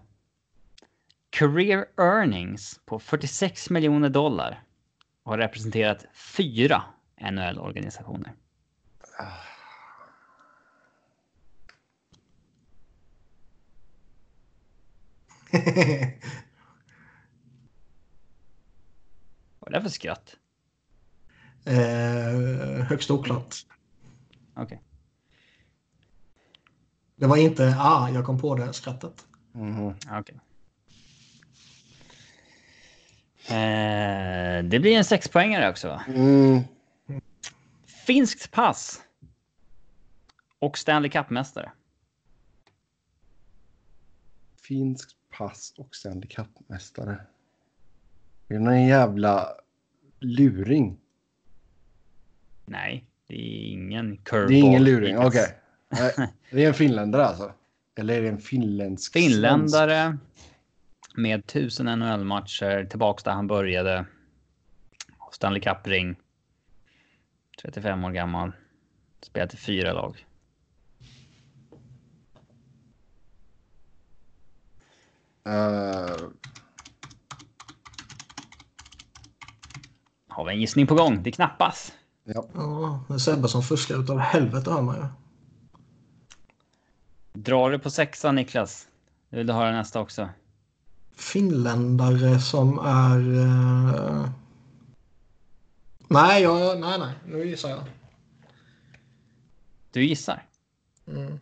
B: Career earnings på 46 miljoner dollar. Har representerat fyra NHL-organisationer. Vad är det för skratt?
C: Eh, högst oklart.
B: Okej.
C: Det var inte ah, jag kom på det skrattet.
A: Mhm.
B: Okej. Eh, det blir en sexpoängare också. va?
A: Mm.
B: Finskt pass. Och Stanley Cup-mästare.
A: Finsk pass och Stanley Cup-mästare. Är det någon jävla luring?
B: Nej, det är ingen curveball.
A: Det är ingen luring, okej. Nej, Det är en finländare alltså? Eller är det en finländsk?
B: Finländare med 1000 NHL-matcher, tillbaks där han började. Stanley Cup-ring. 35 år gammal. Spelat i fyra lag.
A: Eh,
B: Har vi en gissning på gång? Det knappas.
A: ja.
C: Ja, det är Sebbe som fuskar utav helvete hör man ju.
B: Drar du på sexan Niklas? Du vill höra nästa också.
C: Finländare som är... eh, Nej, jag, nej, nej. Nu gissar jag.
B: Du gissar?
C: Mm.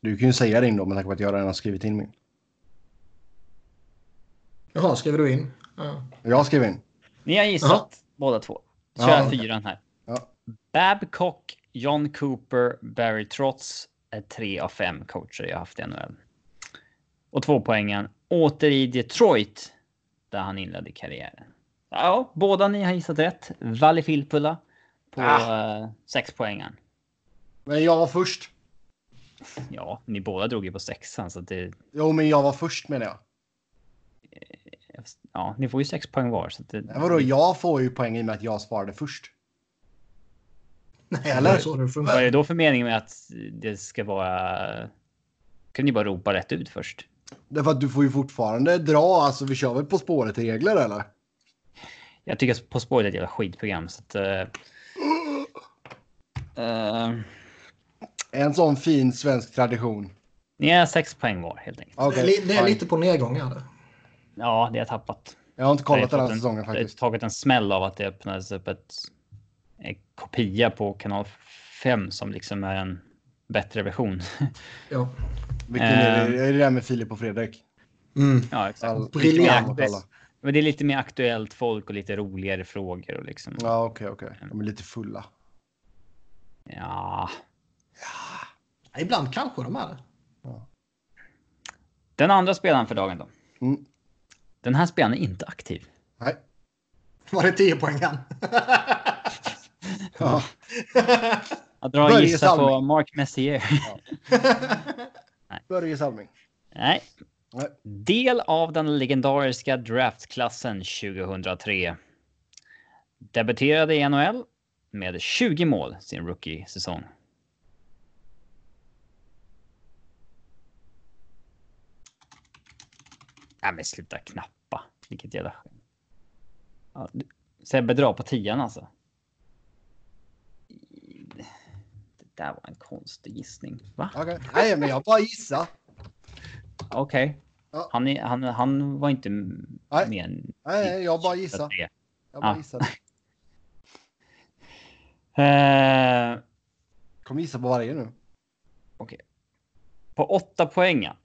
A: Du kan ju säga din då med tanke på att jag redan har skrivit in min.
C: Jaha, skriver du in? Ja.
A: Jag skrev in.
B: Ni har gissat
C: Jaha.
B: båda två. Kör
A: Ja.
B: fyran här.
A: Ja.
B: Babcock, John Cooper, Barry Trotz är tre av fem coacher jag haft i NHL. Och två poängen åter i Detroit där han inledde karriären. Ja, båda ni har gissat rätt. Valle Filppula på
A: Ah.
B: eh, sex poängen.
A: Men jag var först.
B: Ja, ni båda drog ju på sexan så det.
A: Jo, men jag var först menar jag.
B: Ja, ni får ju sex poäng var så det.
A: Men vadå, jag får ju poäng i och med att jag svarade först.
C: Nej,
A: Eller?
C: det är så det funkar.
B: Vad är det då för mening med att det ska vara? Kan ni bara ropa rätt ut först?
A: Därför att du får ju fortfarande dra, alltså vi kör väl På spåret-regler eller?
B: Jag tycker att På spåret är ett jävla skitprogram så att. eh, eh,
A: En sån fin svensk tradition.
B: ni är sex poäng var helt enkelt.
C: Det är li- det är
A: fine.
C: lite på nedgång. Är det.
B: Ja, det har tappat.
A: Jag har inte kollat
B: Jag
A: den här säsongen
B: en,
A: faktiskt.
B: Jag har tagit en smäll av att det öppnades upp ett kopia på kanal 5 som liksom är en bättre version.
C: Ja.
A: Vilken är det? Är det där med Filip och Fredrik?
C: Mm.
B: ja, exakt.
A: All-
C: Briljant.
B: Men det är lite mer aktuellt folk och lite roligare frågor och liksom.
A: Ja, okej, okej. De är lite fulla.
B: Ja.
C: Ibland kanske de är det.
B: Den andra spelaren för dagen då.
A: Mm.
B: Den här spelaren är inte aktiv.
A: Nej.
C: Var det 10 poäng än?
A: Ja.
B: Jag drar och
A: Börje
B: gissa på. Mark Messier.
A: Börje Salming.
B: Nej.
A: Nej.
B: Del av den legendariska draftklassen 2003. Debuterade i NHL med 20 mål sin rookie-säsong. Nej men sluta knappa. Vilket jävla. Ja, Sebbe drar på tian alltså. Det där var en konstig gissning. Va?
A: Okej. Nej, men jag bara gissar.
B: Okej.
A: Ja.
B: Han, han, han var inte
A: Nej.
B: med
A: Nej, jag bara gissar. Jag bara
B: Ja.
A: gissar.
B: Eh,
A: Kom gissa på varje nu.
B: på åtta poängen.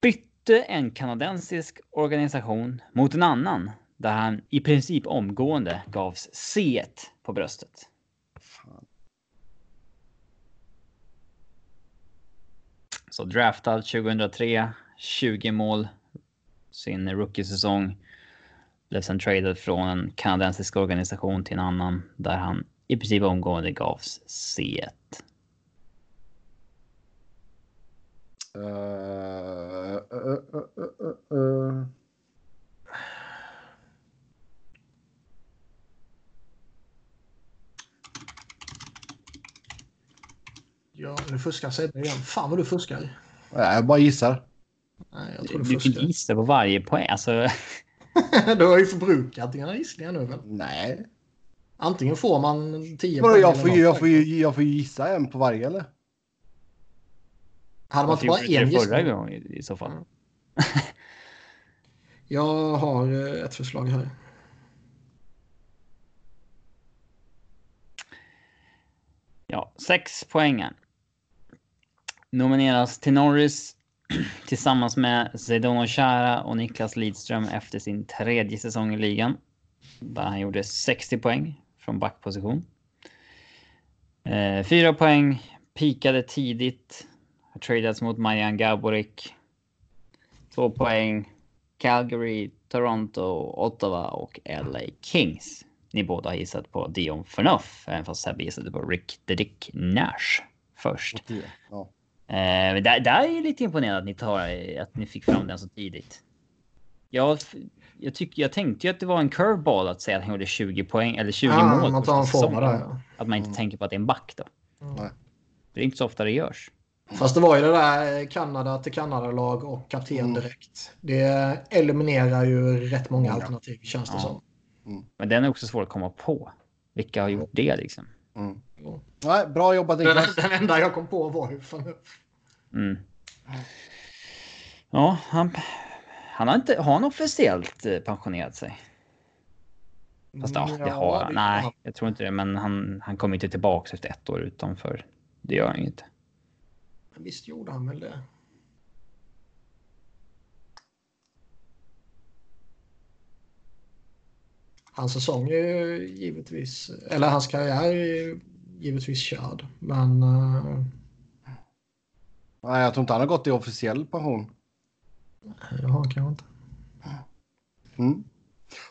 B: Bytte en kanadensisk organisation mot en annan där han i princip omgående gavs C1 på bröstet.
A: Fan.
B: Så draftad 2003, 20 mål sin rookie-säsong. Blev sen traded från en kanadensisk organisation till en annan där han i princip omgående gavs C1.
A: Uh, uh, uh,
C: Ja, nu fuskar Sebbe igen. Fan vad du fuskar.
A: Nej, jag bara gissar.
C: Nej, jag tror du,
B: du
C: fuskar.
B: Du gissar på varje poäng. Alltså...
C: du har ju förbrukat dina gissningar nu väl?
A: Nej.
C: Antingen får man 10 poäng.
A: Jag får, jag, får, jag får gissa en på varje eller?
C: Hade man inte bara en
B: gissning? förra gången i så fall. Mm.
C: jag har eh, ett förslag här.
B: Ja, sex poängen. Nomineras till Norris tillsammans med Zedon Chara och Niklas Lidström efter sin tredje säsong i ligan. Där han gjorde 60 poäng från backposition. Eh, fyra poäng, pikade tidigt. Har tradats mot Marian Gaborik. Två poäng, Calgary, Toronto, Ottawa och LA Kings. Ni båda har gissat på Dion Phaneuf, även fast Sebbe gissade på Rick the Dick Nash först.
A: Ja.
B: Eh, där, där är jag lite imponerad att ni, tar, att ni fick fram den så tidigt. Jag, jag, tycker, jag tänkte ju att det var en curveball att säga att han gjorde 20 poäng eller 20
C: Ja,
B: mål.
C: man tar en
B: säsongen.
C: forma där, ja.
B: Att man inte
A: Mm.
B: tänker på att det är en back då.
A: Nej.
B: Det är inte så ofta det görs.
C: Fast det var ju det där Kanada till Kanada-lag och kapten
A: Mm.
C: direkt. Det eliminerar ju rätt många alternativ känns det
B: Ja.
C: som.
B: Men den är också svår att komma på. Vilka har gjort det liksom?
A: Mm.
C: Ja.
A: Nej, bra jobbat
C: Den,
A: Niklas.
C: den enda jag kom på var ju fan
B: Mm. Ja, han, han har inte, har han officiellt eh, pensionerat sig? Fast ja, det har han. Nej, jag tror inte det. Men han, han kommer inte tillbaka efter ett år utanför. Det gör han ju inte.
C: Visst gjorde han väl det. Hans säsong är ju givetvis, eller hans karriär är ju givetvis körd. Men uh,
A: Nej, jag tror inte han har gått i officiell pension.
C: han kanske inte.
A: Mm.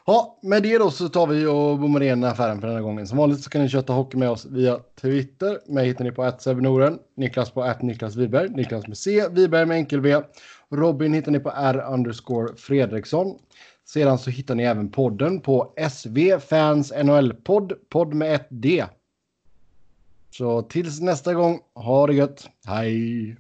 A: Ja, med det då så tar vi och bommar igen affären för den här gången. Som vanligt så kan ni köta hockey med oss via Twitter. Mig hittar ni på @sebnoren, Niklas på Niklas Wiberg, Niklas med C, Wiberg med enkel V. Robin hittar ni på R underscore Fredriksson. Sedan så hittar ni även podden på SV Fans NHL-podd, podd med ett D. Så tills nästa gång, ha det gött. Hej!